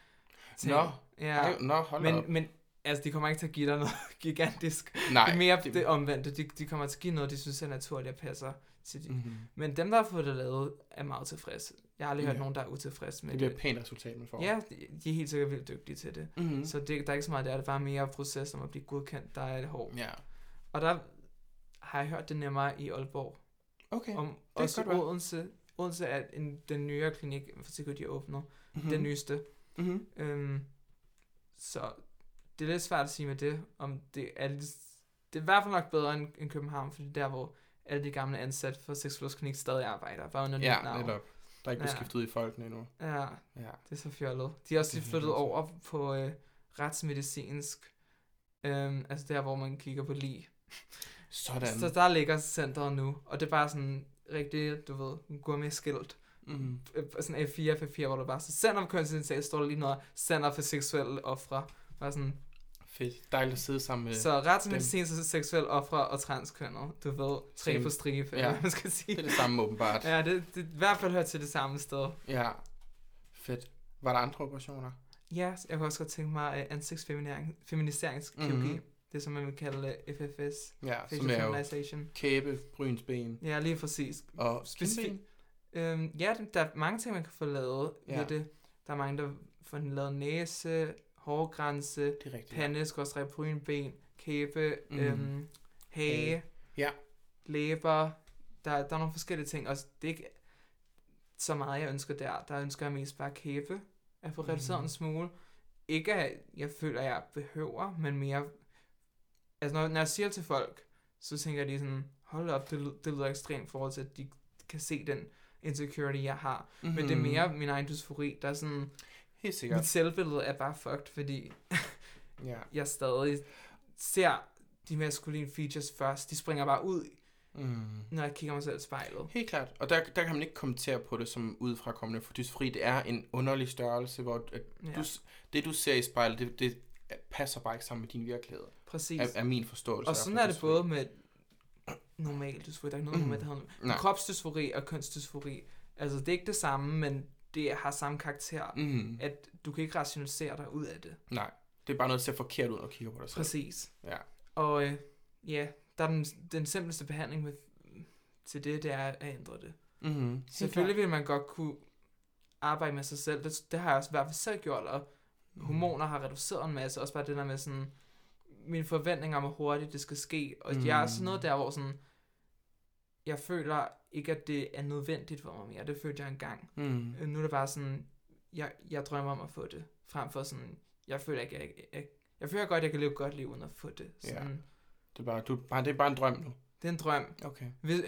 Speaker 3: Nå,
Speaker 4: Ja,
Speaker 3: Ej, nå, hold da op.
Speaker 4: men, men altså, de kommer ikke til at give dig noget gigantisk.
Speaker 3: Nej.
Speaker 4: det er mere det, det omvendte. De, de kommer til at give noget, de synes er naturligt og passer til de. Mm.
Speaker 3: Mm-hmm.
Speaker 4: Men dem, der har fået det lavet, er meget tilfredse. Jeg har aldrig hørt
Speaker 3: Ja.
Speaker 4: nogen, der er utilfredse med
Speaker 3: Det
Speaker 4: det.
Speaker 3: bliver et pænt resultat, man får.
Speaker 4: Ja, de, de er helt sikkert vildt dygtige til det.
Speaker 3: Mm-hmm.
Speaker 4: Mm. Så det, der er ikke så meget der, det er bare mere proces om at blive godkendt, der er det hårdt.
Speaker 3: Ja.
Speaker 4: Og der har jeg hørt det nemmere i Aalborg.
Speaker 3: Okay.
Speaker 4: Om,
Speaker 3: kan
Speaker 4: også
Speaker 3: godt.
Speaker 4: Odense. Odense er en, den nyere klinik, for sikkert de åbner.
Speaker 3: Mm-hmm.
Speaker 4: Mm. Den nyeste.
Speaker 3: Mm-hmm.
Speaker 4: Øhm, så det er lidt svært at sige med det, om det er det er i hvert fald nok bedre end, end København, fordi der hvor alle de gamle ansatte for Sexologisk stadig arbejder, bare under
Speaker 3: Ja,
Speaker 4: navn.
Speaker 3: netop. Der er ikke blevet
Speaker 4: Ja.
Speaker 3: skiftet ud i folkene endnu.
Speaker 4: Ja,
Speaker 3: Ja.
Speaker 4: det er så fjollet. De er også
Speaker 3: Det
Speaker 4: lige flyttet over på øh, retsmedicinsk, øhm, altså der hvor man kigger på lige.
Speaker 3: Sådan.
Speaker 4: Så der ligger centret nu, og det er bare sådan rigtig, du ved, gourmet-skilt.
Speaker 3: Mm-hmm.
Speaker 4: Øh, Sådan A4 papir, hvor der bare så center for kønsidentitet, står der lige noget, center for seksuelle ofre. Bare sådan,
Speaker 3: Fedt. Dejligt at sidde sammen med...
Speaker 4: Så retsmedicinsk og seksuelle ofre og transkønner, du ved, tre på stribe,
Speaker 3: Ja.
Speaker 4: man skal sige.
Speaker 3: Det er det samme åbenbart.
Speaker 4: Ja, det, det i hvert fald hører til det samme sted.
Speaker 3: ja. Fedt. Var der andre operationer?
Speaker 4: Ja, jeg kunne også godt tænke mig uh, ansigtsfeminiseringskirurgi.
Speaker 3: Mhm.
Speaker 4: Mm-hmm. Det som man vil kalde FFS,
Speaker 3: Ja, som er jo kæbe, brynsben
Speaker 4: Ja, lige præcis.
Speaker 3: og
Speaker 4: Specifikt. Øhm, ja, der- er mange ting, man kan få lavet
Speaker 3: Ja.
Speaker 4: ved det. Der er mange, der får lavet næse, hårgrænse, pande, skorstræk, brynben, kæbe,
Speaker 3: Mm.
Speaker 4: mm. øhm, hage.
Speaker 3: Ja.
Speaker 4: læber. Der, der er nogle forskellige ting, og det er ikke så meget, jeg ønsker der. Der ønsker jeg mest bare kæbe. At få reduceret
Speaker 3: Mhm.
Speaker 4: en smule. Ikke at jeg føler, at jeg behøver, men mere... Altså, når, når jeg siger til folk, så tænker de sådan, hold op, det, det lyder ekstremt i forhold til, at de kan se den insecurity, jeg har. Mm. Men det er
Speaker 3: Mhm.
Speaker 4: mere min egen dysfori, der er sådan...
Speaker 3: Helt sikkert.
Speaker 4: Mit selvbillede er bare fucked, fordi
Speaker 3: Ja.
Speaker 4: jeg stadig ser de maskuline features først. De springer bare ud,
Speaker 3: Mm.
Speaker 4: når jeg kigger mig selv i spejlet.
Speaker 3: Helt klart. Og der, der kan man ikke kommentere på det som udefrakommende, for dysfri, det er en underlig størrelse, hvor at
Speaker 4: Ja,
Speaker 3: du, det, du ser i spejlet, det, det passer bare ikke sammen med din virkelighed,
Speaker 4: præcis.
Speaker 3: er, er min forståelse.
Speaker 4: Og sådan er det
Speaker 3: dysfori.
Speaker 4: både med normal dysfori, der er ikke noget
Speaker 3: Mhm.
Speaker 4: normalt, der hedder
Speaker 3: Nej.
Speaker 4: kropsdysfori og kønsdysfori. Altså, det er ikke det samme, men det har samme karakter, mm.
Speaker 3: Mm.
Speaker 4: at du kan ikke rationalisere dig ud af det.
Speaker 3: Nej, det er bare noget, der ser forkert ud, du kigger på dig selv.
Speaker 4: Præcis.
Speaker 3: Ja.
Speaker 4: Og øh, ja, der er den, den simpleste behandling med, til det, det er at ændre det.
Speaker 3: Mm-hmm.
Speaker 4: Selvfølgelig vil man godt kunne arbejde med sig selv. Det, det har jeg også i hvert fald selv gjort, og
Speaker 3: Mm.
Speaker 4: Hormoner har reduceret en masse. Også bare det der med sådan, mine forventninger om, hvor hurtigt det skal ske. Og mm. jeg er sådan noget der, hvor sådan, jeg føler ikke, at det er nødvendigt for mig mere. Det følte jeg engang.
Speaker 3: Mm.
Speaker 4: Nu er det bare sådan, jeg, jeg drømmer om at få det. Frem for sådan, jeg føler ikke, jeg, jeg, jeg føler godt, at jeg kan leve et godt liv uden at få det.
Speaker 3: Ja.
Speaker 4: Sådan,
Speaker 3: Det, er bare, du, bare, det er bare en drøm nu.
Speaker 4: Det er en drøm.
Speaker 3: Okay.
Speaker 4: Hvis,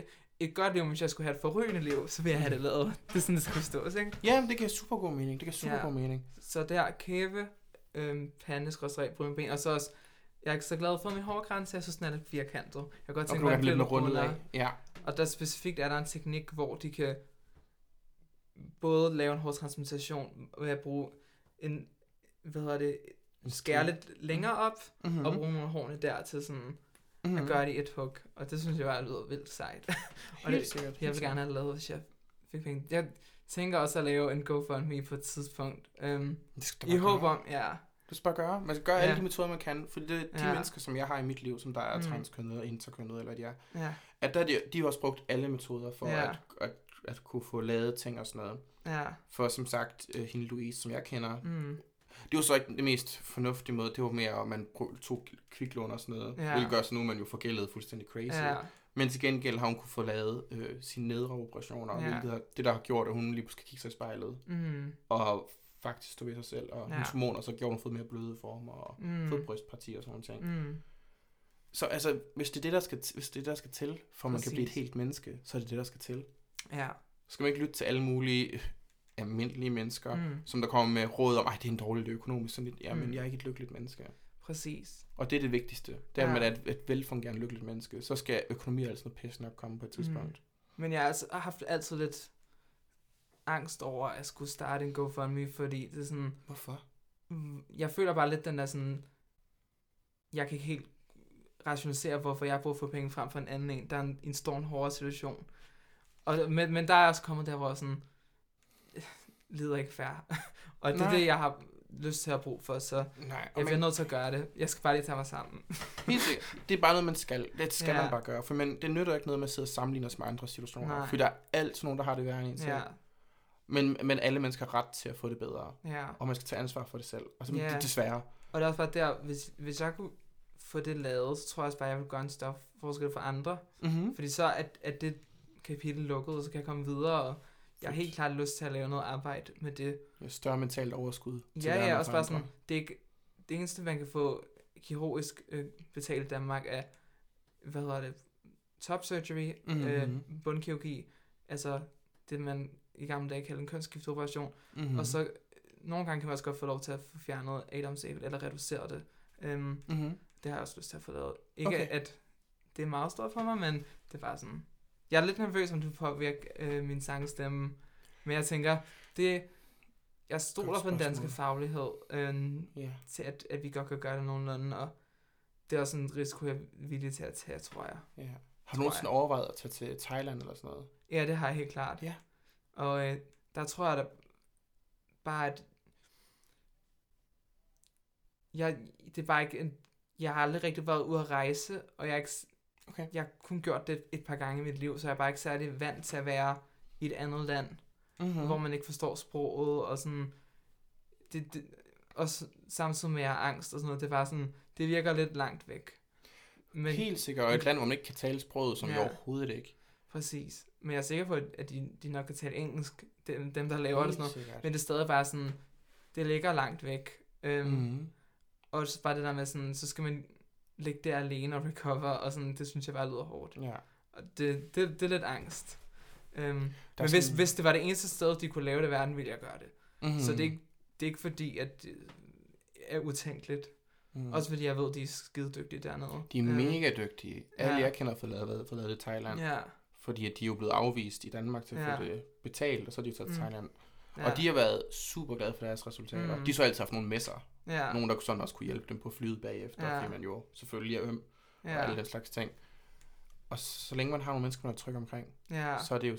Speaker 4: et godt liv, hvis jeg skulle have et forrygende liv, så vil jeg have det lavet. Det er sådan, det skal forstås, ikke?
Speaker 3: Ja, men det giver super god mening. Det giver super
Speaker 4: Ja.
Speaker 3: god mening.
Speaker 4: Så der kæbe, øhm, pande, skrådstræk, brynben, og så også, jeg er ikke så glad for min hårgrænse, jeg synes, den er lidt firkantet. Jeg kan godt tænke mig, at
Speaker 3: lidt rundet
Speaker 4: rundere.
Speaker 3: af. Ja.
Speaker 4: Og der specifikt er der en teknik, hvor de kan både lave en hårtransplantation ved at bruge en, hvad hedder det, skære lidt længere op,
Speaker 3: Mm-hmm.
Speaker 4: og bruge nogle hårene der til sådan
Speaker 3: mm-hmm.
Speaker 4: at gøre det i et hug. Og det synes jeg bare lyder vildt sejt. og det,
Speaker 3: sikkert.
Speaker 4: jeg vil gerne have lavet, hvis jeg fik penge. Jeg tænker også at lave en GoFundMe på et tidspunkt. Um,
Speaker 3: Det skal du
Speaker 4: I håb om, ja.
Speaker 3: Det skal bare gøre. Man skal gøre ja. alle de metoder, man kan. For det, de
Speaker 4: Ja.
Speaker 3: mennesker, som jeg har i mit liv, som der er
Speaker 4: Mm.
Speaker 3: mm. transkønnede og interkønnede, eller de er,
Speaker 4: Ja,
Speaker 3: at der, er de, de har også brugt alle metoder for
Speaker 4: Ja.
Speaker 3: at, at, at kunne få lavet ting og sådan noget.
Speaker 4: ja.
Speaker 3: For som sagt, uh, hende Louise, som jeg kender,
Speaker 4: Mm.
Speaker 3: Det var så ikke det mest fornuftige måde. Det var mere, at man tog kviklån og sådan noget.
Speaker 4: Ja.
Speaker 3: Hvilket gør så nu, er man jo forgældet fuldstændig crazy.
Speaker 4: Ja,
Speaker 3: Men til gengæld har hun kunne få lavet øh, sine nedre operationer,
Speaker 4: Ja.
Speaker 3: hvilket det, der har gjort, at hun lige pludselig kan kigge sig i spejlet.
Speaker 4: mm.
Speaker 3: Og faktisk stå ved sig selv. Og
Speaker 4: Ja.
Speaker 3: hendes hormoner, så gjorde hun fået mere bløde former og
Speaker 4: Mm.
Speaker 3: fået brystpartier og sådan ting.
Speaker 4: Mm.
Speaker 3: Så altså, hvis det er det, der skal, hvis det er det, der skal til, for at man kan blive et
Speaker 4: Præcis.
Speaker 3: helt menneske, så er det det, der skal til.
Speaker 4: Ja.
Speaker 3: Så skal man ikke lytte til alle mulige almindelige mennesker, mm.
Speaker 4: Mm.
Speaker 3: som der kommer med råd om, at det er en dårlig økonomisk. Sådan lidt, ja, men
Speaker 4: Mm.
Speaker 3: jeg er ikke et lykkeligt menneske.
Speaker 4: Præcis.
Speaker 3: Og det er det vigtigste. Det er,
Speaker 4: Ja.
Speaker 3: at man er et, et velfungerende lykkeligt menneske. Så skal økonomi og alt sådan noget pisse nok komme på et tidspunkt.
Speaker 4: Men jeg har altså haft altid lidt angst over at skulle starte en GoFundMe, fordi det er sådan,
Speaker 3: Hvorfor?
Speaker 4: Mm, jeg føler bare lidt den der sådan, jeg kan ikke helt rationalisere, hvorfor jeg har brug for penge frem for en anden en, der er en, en stor en hårdere situation. Og, men, men der er også kommet der, hvor sådan, lider ikke fair. og det er
Speaker 3: Nej.
Speaker 4: det, jeg har lyst til at bruge for, så
Speaker 3: Nej,
Speaker 4: jeg
Speaker 3: man,
Speaker 4: bliver nødt til at gøre det. Jeg skal bare lige tage mig sammen.
Speaker 3: helt sikkert, det er bare noget, man skal. Det skal
Speaker 4: Ja.
Speaker 3: man bare gøre. For man, det nytter ikke noget med at sidde og sammenligne os med andre situationer.
Speaker 4: Nej.
Speaker 3: For der er altid nogen, der har det værre end en selv.
Speaker 4: ja,
Speaker 3: Men, men alle mennesker har ret til at få det bedre.
Speaker 4: ja.
Speaker 3: Og man skal tage ansvar for det selv. Og så,
Speaker 4: Ja.
Speaker 3: yeah. desværre.
Speaker 4: Og det er også bare der, hvis, hvis jeg kunne få det lavet, så tror jeg også bare, at jeg vil gøre en større forskel for andre.
Speaker 3: Mm-hmm.
Speaker 4: Fordi så er, er det kapitel lukket, og så kan jeg komme videre, og jeg har helt klart lyst til at lave noget arbejde med det.
Speaker 3: Større mentalt overskud. til
Speaker 4: Ja, ja,
Speaker 3: og
Speaker 4: også bare sådan, det, er det eneste, man kan få kirurgisk øh, betalt i Danmark er, hvad hedder det, top surgery,
Speaker 3: Mhm.
Speaker 4: øh, bundkirurgi, altså det, man i gamle dage kaldte en kønsskifteoperation,
Speaker 3: Mm-hmm.
Speaker 4: mm. og så øh, nogle gange kan man også godt få lov til at få fjernet Adams æble, eller reducere det. Um,
Speaker 3: Mm-hmm.
Speaker 4: det har jeg også lyst til at få lavet. Ikke
Speaker 3: okay.
Speaker 4: at det er meget stort for mig, men det er bare sådan, jeg er lidt nervøs, om det påvirker øh, min sangstemme, men jeg tænker, det, jeg stoler på den danske faglighed, øh,
Speaker 3: Ja.
Speaker 4: til at, at vi godt kan gøre det nogenlunde, og det er også en risiko, jeg er villig til at tage, tror jeg.
Speaker 3: ja. Har du nogensinde overvejet at tage til Thailand eller sådan noget?
Speaker 4: Ja, det har jeg helt klart.
Speaker 3: Ja.
Speaker 4: Og øh, der tror jeg da bare, at jeg, det bare ikke en, jeg har aldrig rigtig været ude at rejse, og jeg, er ikke,
Speaker 3: Okay.
Speaker 4: jeg har kun gjort det et par gange i mit liv, så jeg er bare ikke særlig vant til at være i et andet land,
Speaker 3: Mm-hmm.
Speaker 4: mm. hvor man ikke forstår sproget, og sådan, det, det, og samtidig med at jeg har angst og sådan noget, det var sådan, det virker lidt langt væk. Men,
Speaker 3: Helt sikkert, og et land, hvor man ikke kan tale sproget, som ja. Vi overhovedet ikke.
Speaker 4: Præcis. Men jeg er sikker på, at de, de nok kan tale engelsk, dem, dem der laver det og sådan noget.
Speaker 3: sikkert.
Speaker 4: Men det er stadig bare sådan, det ligger langt væk. Øhm, mm.
Speaker 3: Mm-hmm.
Speaker 4: Og så bare det der med sådan, så skal man ligge der alene og recover, og sådan, det synes jeg bare lyder hårdt.
Speaker 3: Ja.
Speaker 4: Og det, det, det er lidt angst. Øhm, men
Speaker 3: er
Speaker 4: hvis,
Speaker 3: sådan-
Speaker 4: hvis det var det eneste sted, de kunne lave det i verden, ville jeg gøre det.
Speaker 3: Mm-hmm.
Speaker 4: Mm. Så det er, ikke, det er ikke fordi, at det er utænkeligt.
Speaker 3: mm.
Speaker 4: Også fordi jeg ved, de er skide dygtige dernede.
Speaker 3: De er
Speaker 4: Øhm,
Speaker 3: mega dygtige. Alle
Speaker 4: ja.
Speaker 3: jeg kender fået lavet, fået lavet det i Thailand.
Speaker 4: Ja,
Speaker 3: Fordi at de er jo blevet afvist i Danmark til at
Speaker 4: Ja.
Speaker 3: få det betalt, og så er de jo taget til
Speaker 4: Mm.
Speaker 3: Thailand.
Speaker 4: ja,
Speaker 3: Og de har været super glade for deres resultater.
Speaker 4: Mm.
Speaker 3: De har så altid haft nogle messer.
Speaker 4: Ja,
Speaker 3: Nogen, der sådan også kunne hjælpe dem på flyet bagefter,
Speaker 4: Ja.
Speaker 3: fordi man jo selvfølgelig er øm og
Speaker 4: ja,
Speaker 3: alle den slags ting. Og så længe man har nogle mennesker, man er tryg omkring,
Speaker 4: ja,
Speaker 3: så er det jo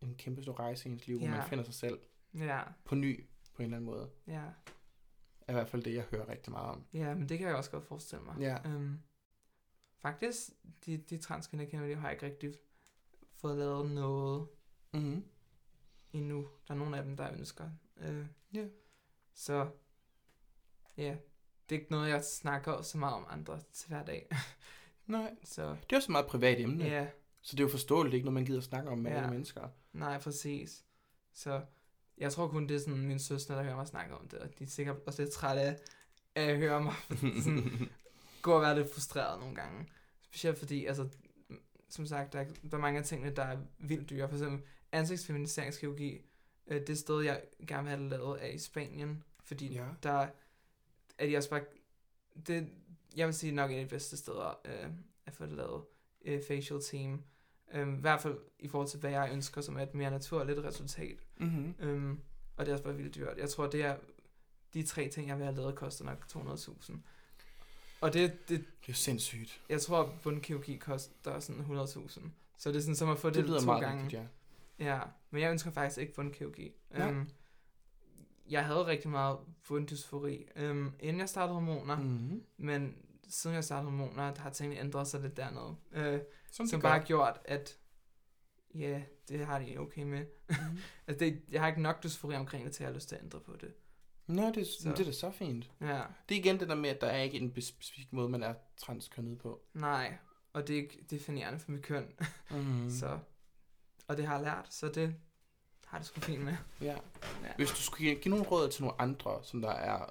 Speaker 3: en kæmpe stor rejse i ens liv, hvor
Speaker 4: Ja.
Speaker 3: man finder sig selv
Speaker 4: ja,
Speaker 3: på ny på en eller anden måde.
Speaker 4: ja.
Speaker 3: Er i hvert fald det, jeg hører rigtig meget om.
Speaker 4: Ja, men det kan jeg også godt forestille mig.
Speaker 3: Ja.
Speaker 4: Øhm, faktisk, de, de transkvinder, jeg kender, de har ikke rigtig fået lavet noget
Speaker 3: Mm-hmm.
Speaker 4: endnu. Der er nogle af dem, der ønsker. Øh,
Speaker 3: Ja.
Speaker 4: Så, ja, det er ikke noget, jeg snakker så meget om andre til hver dag.
Speaker 3: Nej,
Speaker 4: så,
Speaker 3: det er også et meget privat emne.
Speaker 4: ja,
Speaker 3: Så det er jo forståeligt, det er ikke noget, man gider snakke om med
Speaker 4: Ja.
Speaker 3: alle mennesker.
Speaker 4: nej, præcis. Så, jeg tror kun, det er sådan min søster, der hører mig snakke om det, og de er sikkert også lidt trætte af, af at høre mig sådan, gå og være lidt frustreret nogle gange. Specielt fordi, altså, som sagt, der er, der er mange af tingene, der er vildt dyre. For eksempel ansigtsfeminiseringskirurgi, øh, det sted, jeg gerne vil have det lavet, er i Spanien. Fordi
Speaker 3: Ja.
Speaker 4: der er de også bare... Det, jeg vil sige nok en af de bedste steder øh, at få det lavet. Øh, facial team. Øh, I hvert fald i forhold til, hvad jeg ønsker, som er et mere naturligt resultat.
Speaker 3: mm-hmm.
Speaker 4: Øhm, og det er også bare vildt dyrt. Jeg tror, det er de tre ting, jeg vil have lavet, koster nok 200.000. Og det, det,
Speaker 3: Det er sindssygt.
Speaker 4: jeg tror, bundkirurgi koster sådan 100.000. Så det er sådan som at få
Speaker 3: Det,
Speaker 4: det, to
Speaker 3: meget
Speaker 4: gange.
Speaker 3: rigtigt, ja.
Speaker 4: Ja, men jeg ønsker faktisk ikke bundkirurgi.
Speaker 3: Ja.
Speaker 4: Øhm, jeg havde rigtig meget bunddysfori, øhm, inden jeg startede hormoner, mm.
Speaker 3: Mm-hmm.
Speaker 4: men siden jeg startede hormoner, der har tingene ændret sig lidt dernede. Øh,
Speaker 3: Som,
Speaker 4: som bare har gjort, at ja, det har de okay med.
Speaker 3: Mhm.
Speaker 4: altså, det, jeg har ikke nok dysfori omkring det, til at jeg har lyst til at ændre på det.
Speaker 3: Nå, det,
Speaker 4: Så.
Speaker 3: det er da så fint.
Speaker 4: Ja,
Speaker 3: Det er igen det der med, at der er ikke en specifik måde, man er transkønnet på.
Speaker 4: nej, og det er ikke definerende for mit køn.
Speaker 3: Mm.
Speaker 4: Så, og det har jeg lært, så det har det sgu fint med.
Speaker 3: Ja.
Speaker 4: Ja.
Speaker 3: Hvis du skulle give, nogle råd til nogle andre, som der er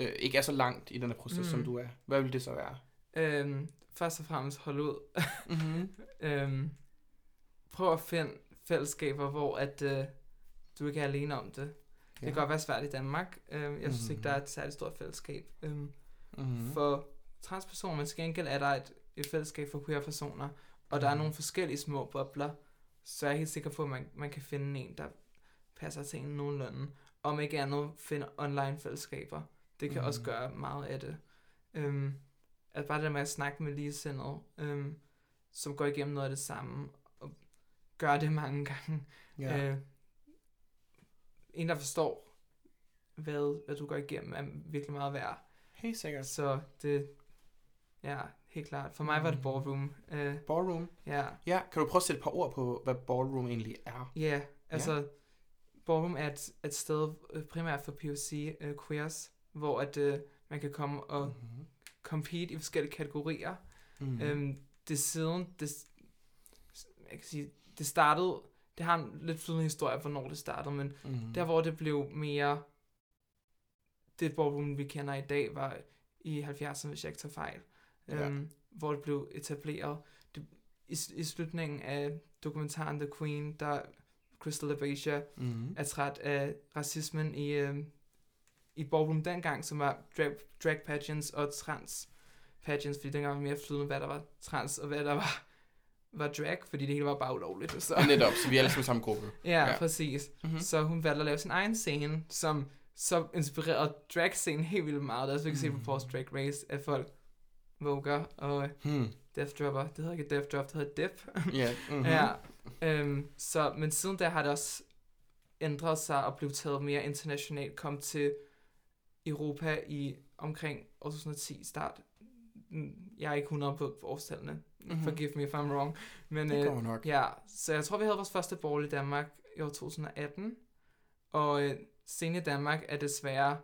Speaker 3: øh, ikke er så langt i den her proces, mm. som du er, hvad vil det så være?
Speaker 4: Øhm, først og fremmest hold ud.
Speaker 3: Mm-hmm.
Speaker 4: øhm, prøv at finde fællesskaber, hvor at, øh, du ikke er alene om det. Det kan godt være svært i Danmark. Øhm, jeg synes ikke, der er et særligt stort fællesskab. Øhm,
Speaker 3: Mm-hmm.
Speaker 4: For transpersoner, men til gengæld er der et, et fællesskab for queer-personer, og der er
Speaker 3: Mhm.
Speaker 4: nogle forskellige små bobler, så jeg er helt sikker på, at man, man kan finde en, der passer til en nogenlunde. Om ikke andet, finde online fællesskaber. Det kan mm. også
Speaker 3: Mhm.
Speaker 4: gøre meget af det. Øhm, at bare det med at snakke med ligesindede, øhm, som går igennem noget af det samme, og gør det mange gange.
Speaker 3: Ja.
Speaker 4: Øh, en, der forstår, hvad, hvad du går igennem, er virkelig meget værd.
Speaker 3: Helt sikkert.
Speaker 4: Så det, ja, helt klart. For mig var det
Speaker 3: Mm.
Speaker 4: ballroom. Uh,
Speaker 3: Ballroom.
Speaker 4: ja,
Speaker 3: Ja, kan du prøve at sætte et par ord på, hvad ballroom egentlig er?
Speaker 4: ja, altså, ballroom er et, et sted øh, primært for POC uh, queers, hvor at, uh, man kan komme og
Speaker 3: Mm-hmm.
Speaker 4: compete i forskellige kategorier.
Speaker 3: Mm-hmm.
Speaker 4: Mm. Øhm, det siden, det, jeg kan sige, det startede, det har en lidt flydende historie, hvornår det startede, men
Speaker 3: mm-hmm.
Speaker 4: Der, hvor det blev mere... Det ballroom, vi kender i dag, var i 70'erne, hvis jeg ikke tager fejl.
Speaker 3: Ja.
Speaker 4: Øhm, hvor det blev etableret. Det, i, I slutningen af dokumentaren The Queen, der Crystal Abasia
Speaker 3: mm-hmm.
Speaker 4: er træt af racismen i, øhm, i ballroom dengang, som var drag, drag pageants og trans pageants, fordi dengang var mere flydende, hvad der var trans, og hvad der var, var drag, fordi det hele var bare ulovligt. Så.
Speaker 3: Ja, netop, så vi er alle sammen samme gruppe.
Speaker 4: Ja,
Speaker 3: Ja.
Speaker 4: ja. præcis.
Speaker 3: Mm-hmm.
Speaker 4: Mm. Så hun valgte at lave sin egen scene, som så inspirerede drag-scenen helt vildt meget. Det er også, vi kan se
Speaker 3: Mm.
Speaker 4: på Force Drag Race, at folk våger og
Speaker 3: Hmm.
Speaker 4: Death Dropper. Det hedder ikke Death Drop, det hedder Dip.
Speaker 3: Ja. Mm-hmm.
Speaker 4: Ja. Øhm, så, men siden da har det også ændret sig og blevet taget mere internationalt. Kom til Europa i omkring år 2010 start. Mm, Jeg er ikke 100 på årstallene.
Speaker 3: Mhm.
Speaker 4: Mm-hmm. Forgive me if I'm wrong. Men,
Speaker 3: Det
Speaker 4: øh,
Speaker 3: nok.
Speaker 4: Ja, så jeg tror, vi havde vores første ball i Danmark i år 2018. Og øh, scenen i Danmark er desværre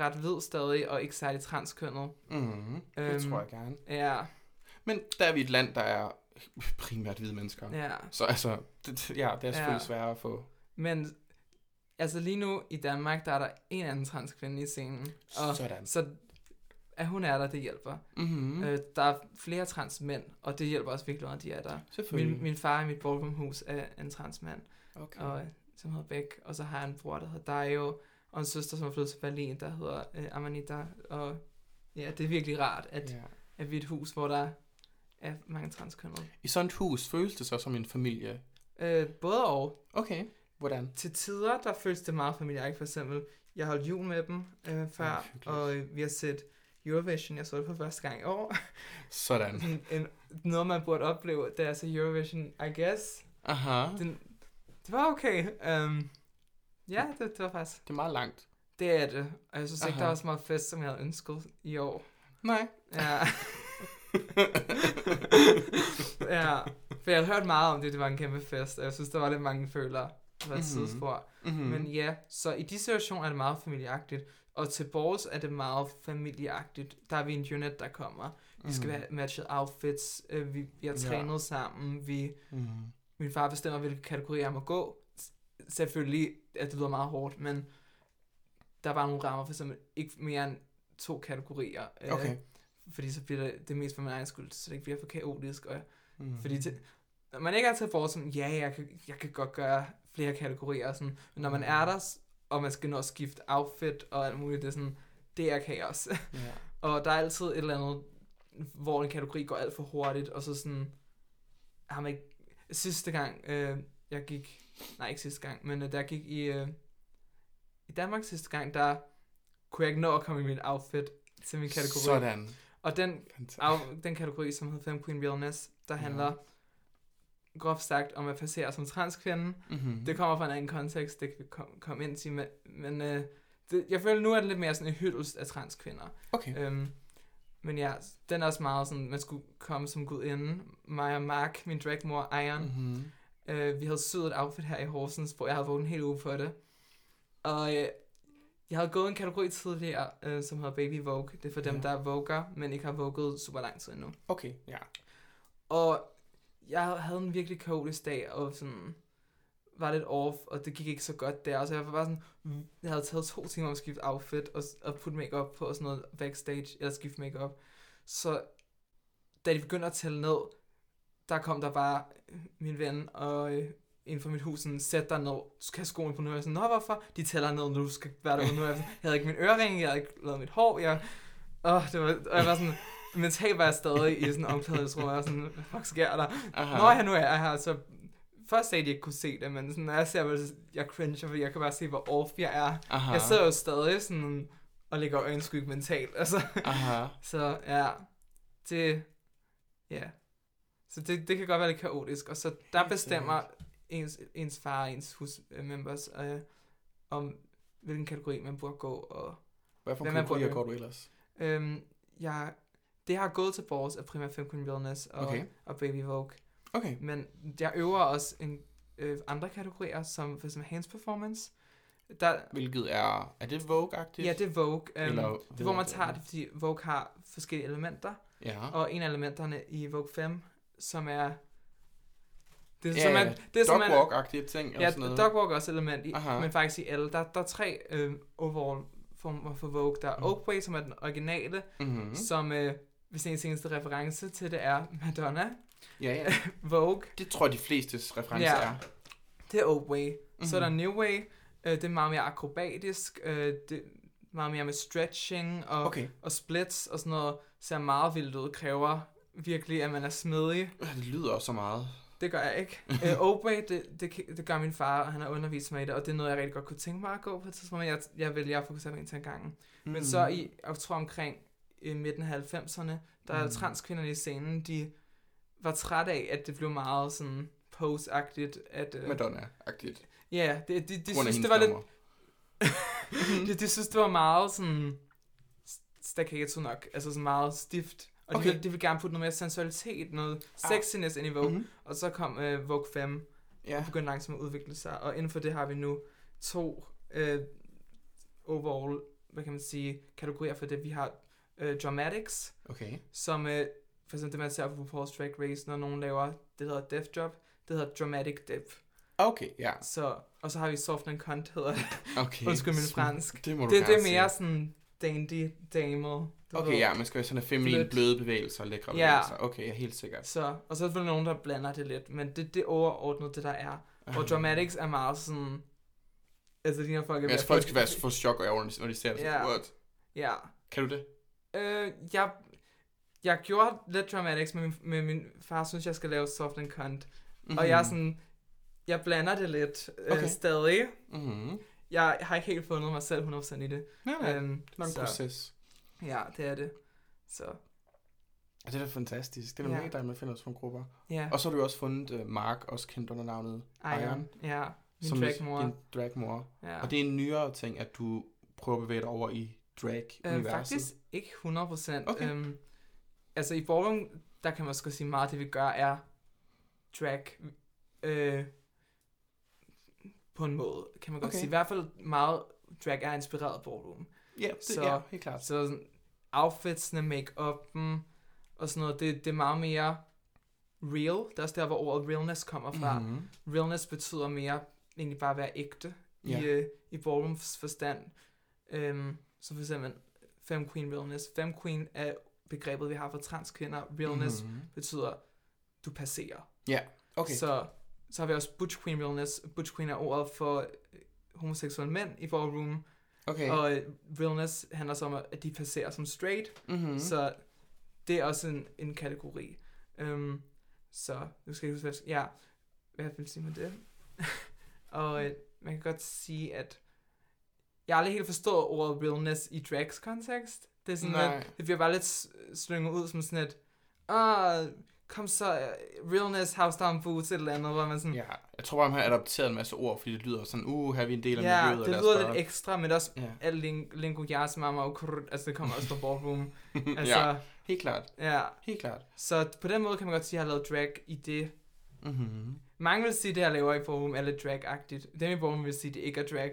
Speaker 4: ret hvid stadig, og ikke særlig transkønnet.
Speaker 3: Mm, det
Speaker 4: Øhm,
Speaker 3: tror jeg gerne.
Speaker 4: Ja,
Speaker 3: Men der er vi et land, der er primært hvide mennesker.
Speaker 4: ja.
Speaker 3: Så altså, det, ja, det er selvfølgelig
Speaker 4: Ja.
Speaker 3: sværere at få.
Speaker 4: Men altså lige nu i Danmark, der er der en anden transkvinde i scenen. Og
Speaker 3: Sådan.
Speaker 4: så at hun er der, det hjælper.
Speaker 3: Mm-hmm.
Speaker 4: Mm. Øh, der er flere transmænd, og det hjælper også virkelig, når de er der. Min, min far i mit ballroomhus er en transmand,
Speaker 3: okay.
Speaker 4: og, som hedder Bæk, og så har jeg en bror, der hedder Dario, og en søster, som er flyttet til Berlin, der hedder øh, Amanita, og ja, det er virkelig rart, at,
Speaker 3: ja.
Speaker 4: at vi er et hus, hvor der er mange transkønnede.
Speaker 3: I sådan et hus føles det så som en familie.
Speaker 4: Øh, både og.
Speaker 3: Okay. Hvordan?
Speaker 4: Til tider, der føles det meget familiært, for eksempel, jeg holdt jul med dem øh, før,
Speaker 3: Ej,
Speaker 4: og øh, vi har set Eurovision, jeg så det for første gang i år.
Speaker 3: Sådan.
Speaker 4: en, en, noget, man burde opleve, det er altså Eurovision, I guess.
Speaker 3: Aha.
Speaker 4: Den, det var okay. Um, ja, det, det var faktisk...
Speaker 3: Det er meget langt.
Speaker 4: Det er det. Og jeg synes ikke,
Speaker 3: Aha.
Speaker 4: der var så meget fest, som jeg havde ønsket i år.
Speaker 3: Nej.
Speaker 4: Ja. ja. For jeg havde hørt meget om det, det var en kæmpe fest, og jeg synes, der var lidt mange følere på et
Speaker 3: Mhm.
Speaker 4: sidespor.
Speaker 3: Mm-hmm.
Speaker 4: Men ja, så i de situationer er det meget familieagtigt. Og til balls er det meget familieagtigt. Der er vi en unit, der kommer. Vi skal have matchet outfits. øh, Vi, vi har
Speaker 3: Mhm. Ja.
Speaker 4: trænet sammen. Vi,
Speaker 3: Mm.
Speaker 4: min far bestemmer, hvilke kategorier jeg må gå. Selvfølgelig, at det lyder meget hårdt, men der er bare nogle rammer, for eksempel ikke mere end to kategorier. øh,
Speaker 3: Okay.
Speaker 4: Fordi så bliver det, det mest for min egen skyld, så det ikke bliver for kaotisk. Og,
Speaker 3: Mm.
Speaker 4: Fordi det, når man ikke er til for sådan, ja, jeg kan, jeg kan godt gøre flere kategorier, og sådan, men når man er der, og man skal nå at skifte outfit og alt muligt, det er sådan, det er kaos.
Speaker 3: Ja.
Speaker 4: og der er altid et eller andet, hvor en kategori går alt for hurtigt, og så sådan, har man ikke, sidste gang, øh, jeg gik, nej ikke sidste gang, men øh, da jeg gik i, øh, i Danmark sidste gang, der kunne jeg ikke nå at komme i min outfit til min kategori.
Speaker 3: Sådan.
Speaker 4: Og den af den kategori, som hedder Fem Queen Realness, der
Speaker 3: Ja.
Speaker 4: handler groft sagt om at passere som transkvinde.
Speaker 3: Mm-hmm.
Speaker 4: Det kommer fra en anden kontekst, det kan vi kom, komme ind til, men, men øh, det, jeg føler nu er det lidt mere sådan en hyldest af transkvinder.
Speaker 3: Okay.
Speaker 4: Øhm, men ja, den er også meget sådan, man skulle komme som gudinde. Mig og Mark, min dragmor, Iron,
Speaker 3: Mm-hmm.
Speaker 4: Øh, vi havde syet et outfit her i Horsens, hvor jeg havde våget en hel uge på det. Og øh, jeg havde gået en kategori tidligere, øh, som hedder Baby Vogue. Det er for dem,
Speaker 3: Ja.
Speaker 4: der er voguer, men ikke har voguet super lang tid endnu.
Speaker 3: Okay, ja.
Speaker 4: Og jeg havde en virkelig kaotisk dag, og sådan var lidt off, og det gik ikke så godt der. Så jeg var bare sådan, jeg havde taget to timer om at skifte outfit, og, og putte makeup på og sådan noget backstage, eller skifte makeup. Så da de begyndte at tælle ned, der kom der bare min ven og øh, en fra mit hus sådan, sæt dig ned, du skal have skoene på nu. Jeg sådan, nå hvorfor? De tæller ned, når du skal være der nu. Jeg, jeg havde ikke min ørering, jeg havde ikke lavet mit hår, jeg, åh, det var, og jeg var sådan, mentalt var jeg stadig i sådan omklædningsrum, og jeg sådan, hvad fuck sker der?
Speaker 3: Aha.
Speaker 4: Nå, jeg nu er jeg her, så først sagde de, at de ikke kunne se det, men sådan, når jeg ser jeg cringer, fordi jeg kan bare se, hvor off jeg er.
Speaker 3: Aha.
Speaker 4: Jeg sidder jo stadig sådan og lægger øjenskyg mentalt, altså.
Speaker 3: Aha.
Speaker 4: Så ja, det, ja. Så det, det kan godt være lidt kaotisk, og så der bestemmer ens, ens far ens husmembers øh, om, hvilken kategori man burde gå, og
Speaker 3: Hvad for
Speaker 4: er
Speaker 3: kategorier går du ellers?
Speaker 4: øhm, jeg, det har gået til balls af primært Femqueen Realness og,
Speaker 3: Okay.
Speaker 4: og Baby Vogue.
Speaker 3: Okay.
Speaker 4: Men jeg øver også en, øh, andre kategorier, som for eksempel hands performance. Der,
Speaker 3: Hvilket er... Er det Vogue-agtigt?
Speaker 4: ja, det er Vogue. Um,
Speaker 3: Eller
Speaker 4: det hvor man tager det, fordi Vogue har forskellige elementer.
Speaker 3: Ja.
Speaker 4: Og en af elementerne i Vogue 5, som er... Det er,
Speaker 3: Ja,
Speaker 4: som man, det er
Speaker 3: Dogwalk-agtige ting eller
Speaker 4: Ja,
Speaker 3: sådan noget.
Speaker 4: dogwalk er også element i,
Speaker 3: Aha.
Speaker 4: men faktisk i alle. Der, der er tre øh, overall former for Vogue. Der er
Speaker 3: Mm.
Speaker 4: Oakway, som er den originale,
Speaker 3: Mm-hmm.
Speaker 4: mm. som øh, hvis en seneste reference til det er Madonna.
Speaker 3: Ja, ja.
Speaker 4: Vogue,
Speaker 3: Det tror jeg, de flestes referencer
Speaker 4: Ja.
Speaker 3: er.
Speaker 4: det er Oakway. Mm-hmm. Så er der
Speaker 3: Mhm.
Speaker 4: New Way, øh, det er meget mere akrobatisk, øh, det er meget mere med stretching og,
Speaker 3: Okay.
Speaker 4: og splits og sådan noget. Ser meget vildt ud, kræver virkelig, at man er smidig.
Speaker 3: Det lyder også så meget.
Speaker 4: Det gør jeg ikke. øh, Oakway, det, det, det gør min far, og han har undervist mig i det, og det er noget, jeg rigtig godt kunne tænke mig at gå på et tidspunkt, men jeg, jeg vælger at fokusere på en til en gang. Mm. Men så i, jeg tror omkring i midten af 90'erne, der er
Speaker 3: Mm.
Speaker 4: transkvinderne i scenen, de var trætte af, at det blev meget sådan pose-agtigt, at... Øh,
Speaker 3: Madonna-agtigt.
Speaker 4: Ja, det, de, de, de synes, det var lidt... de, de synes, det var meget sådan staccato nok, altså sådan meget stift. Og
Speaker 3: Okay.
Speaker 4: de, de ville gerne putte noget mere sensualitet, noget sexiness ind i Vogue.
Speaker 3: Mhm.
Speaker 4: Og så kom øh, Vogue 5,
Speaker 3: Ja.
Speaker 4: og begyndte langsomt at udvikle sig. Og inden for det har vi nu to øh, overall hvad kan man sige, kategorier for det. Vi har øh, dramatics,
Speaker 3: Okay.
Speaker 4: som øh, for eksempel det, man ser på RuPaul's Drag Race, når nogen laver det, der hedder Death Drop, det hedder Dramatic Dip.
Speaker 3: Okay, ja.
Speaker 4: Så, og så har vi Soft and Cunt, hedder det.
Speaker 3: Okay.
Speaker 4: Undskyld min fransk.
Speaker 3: Det må du
Speaker 4: Det, det er mere
Speaker 3: sige.
Speaker 4: sådan dandy damer. Du
Speaker 3: Okay,
Speaker 4: ved.
Speaker 3: ja, man skal jo sådan have feminine,
Speaker 4: Blødt.
Speaker 3: bløde bevægelser og lækre
Speaker 4: Ja.
Speaker 3: bevægelser. Okay, ja, helt sikkert.
Speaker 4: Så, og så er der nogen, der blander det lidt, men det det er overordnet, det der er. Og
Speaker 3: Ah.
Speaker 4: dramatics er meget sådan... Altså, de her folk er ved
Speaker 3: altså, folk skal være få chok når de- når de ser det.
Speaker 4: Ja.
Speaker 3: What?
Speaker 4: Ja.
Speaker 3: Kan du det?
Speaker 4: Øh, jeg, jeg gjorde lidt dramatics, men min, men min far synes, jeg skal lave soft and cunt. Mm-hmm. Og jeg er sådan... Jeg blander det lidt øh,
Speaker 3: Okay.
Speaker 4: stadig.
Speaker 3: Mm-hmm.
Speaker 4: Jeg har ikke helt fundet mig selv 100% i det.
Speaker 3: Ja, ja.
Speaker 4: Øhm,
Speaker 3: Det er en proces.
Speaker 4: Ja, det er det. Så,
Speaker 3: Ja, det er da fantastisk. Det er da
Speaker 4: Ja.
Speaker 3: mega dejligt, at man finder sådan grupper.
Speaker 4: ja.
Speaker 3: Og så har du også fundet uh, Mark, også kendt under navnet
Speaker 4: Iron. Ja. Min
Speaker 3: som
Speaker 4: dragmor.
Speaker 3: din dragmor.
Speaker 4: Ja.
Speaker 3: Og det er en nyere ting, at du prøver at bevæge dig over i
Speaker 4: Øh,
Speaker 3: drag-universet.
Speaker 4: faktisk ikke 100%.
Speaker 3: Okay.
Speaker 4: Øhm, altså i ballroom, der kan man også sige meget, det vi gør er drag øh, på en måde, kan man godt
Speaker 3: Okay.
Speaker 4: sige. I hvert fald meget drag er inspireret ballroom.
Speaker 3: Ja, det,
Speaker 4: Så-
Speaker 3: ja, helt klart.
Speaker 4: Så outfitsene, make-up'en og sådan noget, det, det er meget mere real. Det er også der, hvor ordet realness kommer fra. Mm.
Speaker 3: Mm-hmm.
Speaker 4: Realness betyder mere egentlig bare at være ægte
Speaker 3: Ja.
Speaker 4: i, øh, i ballrooms forstand. Øhm, så for eksempel fem queen realness. Fem queen er begrebet, vi har for transkvinder. Realness mm.
Speaker 3: Mm-hmm.
Speaker 4: betyder, du passerer.
Speaker 3: Okay.
Speaker 4: Så, så har vi også butch queen realness. Butch queen er ordet for øh, homoseksuelle mænd i ballroom.
Speaker 3: Okay.
Speaker 4: Og øh, realness handler så om, at de passerer som straight.
Speaker 3: mm-hmm.
Speaker 4: Mm. Så det er også en, en kategori. Um, så nu skal jeg huske, hvad, ja, hvad jeg vil sige med det. og øh, man kan godt sige, at jeg har aldrig helt forstået ordet realness i drags kontekst. Det er sådan,
Speaker 3: Nej.
Speaker 4: at det bliver bare lidt slynget ud som sådan et, ah, kom så, uh, realness, house down boots, et eller andet, hvor man sådan,
Speaker 3: Ja, jeg tror bare, man har adopteret en masse ord, fordi det lyder sådan, uh, her er vi en del af
Speaker 4: ja,
Speaker 3: miljøet. og
Speaker 4: det lyder lidt ekstra, men også
Speaker 3: Ja.
Speaker 4: alt ling- lingo, jas, mamma og krr, altså det kommer også fra ballroom. Altså,
Speaker 3: ja,
Speaker 4: ja.
Speaker 3: helt klart.
Speaker 4: ja.
Speaker 3: Helt klart.
Speaker 4: Så på den måde kan man godt sige, at jeg har lavet drag i det.
Speaker 3: Mm-hmm.
Speaker 4: Mange vil sige, at det, jeg laver i forum, er lidt drag-agtigt. Dem i forum vil sige, at det ikke er drag.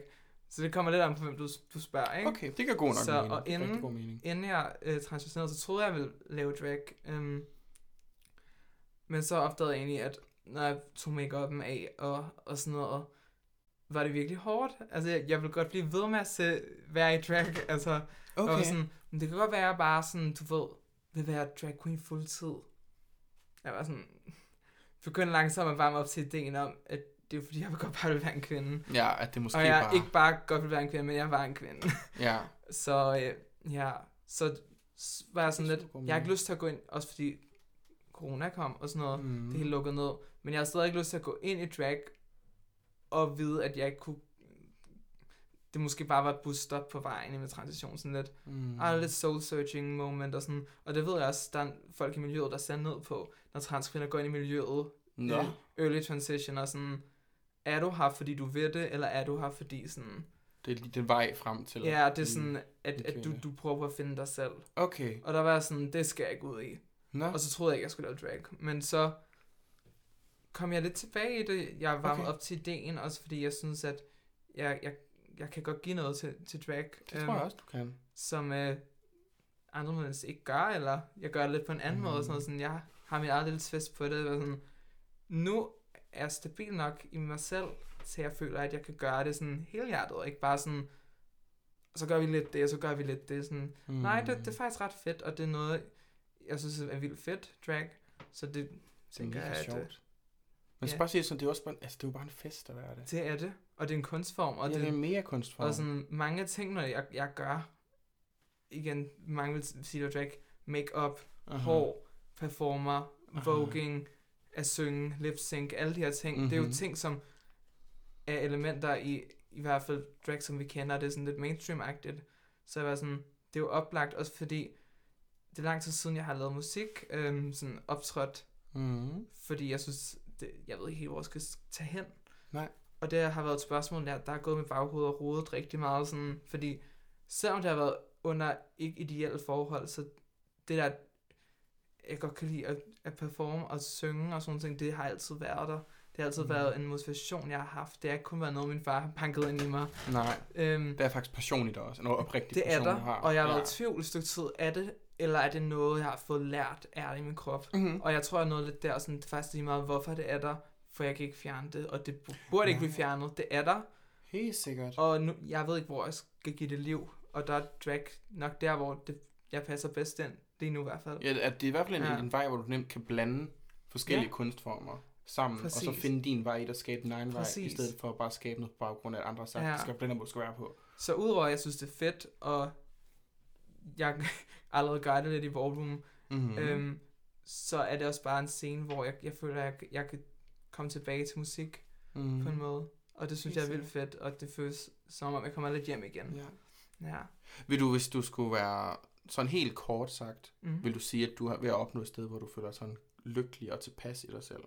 Speaker 4: Så det kommer lidt om, på hvem du, du spørger, ikke?
Speaker 3: Okay, det kan god nok
Speaker 4: Så,
Speaker 3: mening.
Speaker 4: og inden-
Speaker 3: god mening.
Speaker 4: Inden jeg øh, transitionerede, så troede jeg, jeg ville lave drag. Um, men så opdagede jeg egentlig, at når jeg tog make af og, og sådan noget, var det virkelig hårdt. Altså, jeg, jeg vil godt blive ved med at se, være i drag. Altså, okay. og sådan, men det kan godt være, bare sådan, du ved, vil være drag queen fuldtid. Jeg var sådan, begyndte langsomt at varme op til ideen om, at det er fordi, jeg godt bare vil være en kvinde.
Speaker 3: Ja, at det måske
Speaker 4: og jeg
Speaker 3: bare...
Speaker 4: ikke bare godt vil være en kvinde, men jeg var en kvinde.
Speaker 3: Ja,
Speaker 4: så øh, ja, så var jeg sådan lidt, jeg har ikke lyst til at gå ind, også fordi corona kom og sådan noget, mm. det hele lukket ned. Men jeg har stadig ikke lyst til at gå ind i drag og vide, at jeg ikke kunne det måske bare var et busstop på vejen i med transition, sådan lidt,
Speaker 3: Mm.
Speaker 4: ah, lidt soul-searching moment og sådan, og det ved jeg også, der er folk i miljøet, der ser ned på, når transkvinder går ind i miljøet,
Speaker 3: Nå.
Speaker 4: øh, early transition og sådan, er du her, fordi du ved det, eller er du her, fordi sådan,
Speaker 3: Det er den vej frem til.
Speaker 4: ja, det er sådan, at, at du, du prøver at finde dig selv.
Speaker 3: Okay.
Speaker 4: Og der var sådan, det skal jeg ikke ud i.
Speaker 3: Nå.
Speaker 4: Og så troede jeg ikke, jeg skulle lave drag. Men så kom jeg lidt tilbage i det. Jeg var
Speaker 3: Okay.
Speaker 4: op til ideen, også fordi jeg synes, at jeg, jeg, jeg kan godt give noget til, til drag.
Speaker 3: Det tror jeg også, du kan.
Speaker 4: Som øh, andre mennesker ikke gør, eller jeg gør det lidt på en anden mm. måde.
Speaker 3: Mm.
Speaker 4: Sådan, noget, sådan, jeg har min eget lille twist på det. Sådan, nu er jeg stabil nok i mig selv, så jeg føler, at jeg kan gøre det sådan helhjertet, og ikke bare sådan, så gør vi lidt det, og så gør vi lidt det. Sådan,
Speaker 3: Mm.
Speaker 4: Nej, det, det er faktisk ret fedt, og det er noget, jeg synes er vildt fedt, drag. Så det
Speaker 3: det er
Speaker 4: tænker jeg, at øh,
Speaker 3: sjovt. Men så
Speaker 4: ja.
Speaker 3: bare sige sådan, det er også bare, altså, det er jo bare en fest at være det.
Speaker 4: det er det. Og det er en kunstform, og,
Speaker 3: ja,
Speaker 4: det,
Speaker 3: det er mere kunstform.
Speaker 4: og sådan mange ting, når jeg, jeg gør, igen, mange vil sige, at drag, make-up, hår, performer,
Speaker 3: Aha.
Speaker 4: voging, at synge, lip sync, alle de her ting. Mm-hmm. Det er jo
Speaker 3: Mhm.
Speaker 4: ting, som er elementer i, i hvert fald drag, som vi kender, det er sådan lidt mainstream-agtigt. Så jeg var sådan, det er jo oplagt, også fordi det er lang tid siden, jeg har lavet musik, øhm, sådan optrådt,
Speaker 3: Mm.
Speaker 4: fordi jeg synes, det, jeg ved ikke helt, hvor jeg skal tage hen.
Speaker 3: Nej.
Speaker 4: Og det har været et spørgsmål, der, der er gået med baghovedet og rodet rigtig meget, sådan, fordi selvom det har været under ikke ideelle forhold, så det der, jeg godt kan lide at, at performe og synge og sådan ting, det har altid været der. Det har altid
Speaker 3: Mm.
Speaker 4: været en motivation, jeg har haft. Det har ikke kun været noget, min far har panket ind i mig.
Speaker 3: Nej,
Speaker 4: Øhm,
Speaker 3: der er faktisk passion i dig også. Noget oprigtig
Speaker 4: det er der,
Speaker 3: har.
Speaker 4: og jeg har
Speaker 3: ja.
Speaker 4: været i tvivl et stykke tid. Er det, eller er det noget, jeg har fået lært, er det i min krop?
Speaker 3: Mm-hmm.
Speaker 4: Og jeg tror, jeg er noget lidt der, sådan, det er faktisk lige meget, hvorfor det er der, for jeg kan ikke fjerne det, og det bu- burde ikke
Speaker 3: Ja.
Speaker 4: blive fjernet. Det er der,
Speaker 3: Helt sikkert.
Speaker 4: og nu, jeg ved ikke, hvor jeg skal give det liv, og der er drag nok der, hvor det, jeg passer bedst ind, lige nu i hvert fald.
Speaker 3: Ja, at det er i hvert fald en,
Speaker 4: Ja.
Speaker 3: en vej, hvor du nemt kan blande forskellige ja. kunstformer sammen, og så
Speaker 4: Præcis.
Speaker 3: finde din vej i at skabe din egen vej,
Speaker 4: Præcis.
Speaker 3: i stedet for at bare skabe noget på baggrund af, at andre har sagt,
Speaker 4: Ja.
Speaker 3: ja. det skal blande, hvor du skal være på.
Speaker 4: Så udover at jeg synes, det er fedt, og jeg allerede gør det lidt i ballroom,
Speaker 3: Mm-hmm.
Speaker 4: mm. øhm, så er det også bare en scene, hvor jeg, jeg føler, at jeg, jeg kan komme tilbage til musik
Speaker 3: mm.
Speaker 4: mm. på en måde. Og det synes
Speaker 3: Helt
Speaker 4: jeg er vildt fedt, og det føles som om, jeg kommer lidt hjem igen.
Speaker 3: Ja.
Speaker 4: Ja.
Speaker 3: Vil du, hvis du skulle være sådan helt kort sagt,
Speaker 4: Mm.
Speaker 3: vil du sige, at du er ved at opnå et sted, hvor du føler dig sådan lykkelig og tilpas i dig selv?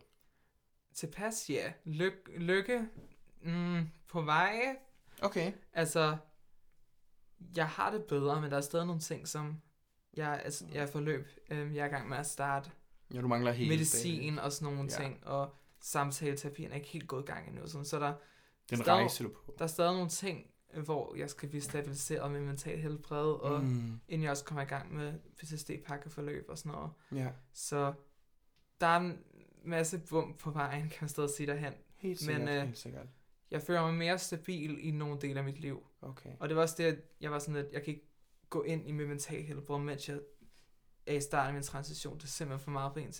Speaker 4: Tilpas, ja. Lyk, lykke mm, på vej.
Speaker 3: Okay.
Speaker 4: Altså, jeg har det bedre, men der er stadig nogle ting, som jeg, altså, jeg er forløb. Øhm, jeg er i gang med at starte
Speaker 3: Ja, du mangler helt
Speaker 4: medicin og sådan nogle
Speaker 3: Ja.
Speaker 4: ting, og samtaleterapien er ikke helt gået i gang endnu. Sådan, så der,
Speaker 3: Den
Speaker 4: stadig-
Speaker 3: rejse, du på.
Speaker 4: der er stadig nogle ting, hvor jeg skal blive stabiliseret med mental helbred, og mm. Inden jeg også kommer i gang med PTSD-pakkeforløb og sådan noget.
Speaker 3: Ja,
Speaker 4: Så der er en masse bump på vejen, kan man stadig sige derhen.
Speaker 3: helt
Speaker 4: Men,
Speaker 3: sikkert.
Speaker 4: øh,
Speaker 3: helt sikkert.
Speaker 4: Jeg føler mig mere stabil i nogle dele af mit liv.
Speaker 3: Okay.
Speaker 4: Og det var også det, at jeg var sådan, at jeg kan ikke gå ind i mit mental helbred, mens jeg er i starten af min transition. Det er simpelthen for meget på en,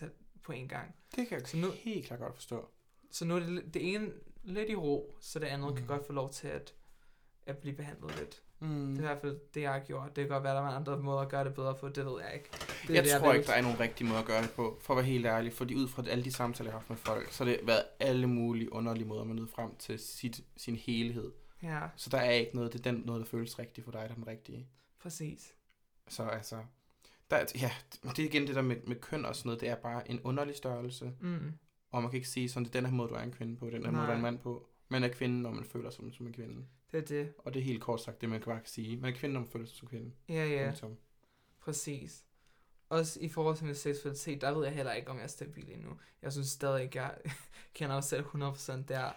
Speaker 4: på en gang.
Speaker 3: Det kan jeg
Speaker 4: Så nu-
Speaker 3: helt klart godt forstå.
Speaker 4: Så nu er det, det ene lidt i ro, så det andet mm. kan godt få lov til at, at blive behandlet lidt.
Speaker 3: Mm.
Speaker 4: Det er i hvert fald det, jeg har gjort. Det kan godt være, der var andre måder at gøre det bedre på. Det ved jeg ikke. Det er
Speaker 3: jeg
Speaker 4: det,
Speaker 3: tror
Speaker 4: vil.
Speaker 3: ikke, der er nogen rigtig måde at gøre det på, for at være helt ærlig. Fordi ud fra alle de samtaler, jeg har haft med folk, så har det været alle mulige underlige måder, man nåede frem til sit, sin helhed.
Speaker 4: Ja,
Speaker 3: Så der er ikke noget, det er den noget, der føles rigtigt for dig, der er den rigtige.
Speaker 4: Præcis.
Speaker 3: Så altså, der, er- ja, det er igen det der med, med køn og sådan noget, det er bare en underlig størrelse.
Speaker 4: Mm.
Speaker 3: Og man kan ikke sige sådan, det er den her måde, du er en kvinde på, den her måde, du er en
Speaker 4: Nej.
Speaker 3: mand på. Man er kvinde, når man føler sig som, som en kvinde.
Speaker 4: Det er det.
Speaker 3: Og det er helt kort sagt det, man kan bare kan sige. Man er kvinde, når man føler sig som kvinde.
Speaker 4: Ja, ja.
Speaker 3: Punktum.
Speaker 4: Præcis. Også i forhold til min seksualitet, der ved jeg heller ikke, om jeg er stabil endnu. Jeg synes stadig ikke, jeg kender mig selv 100% der.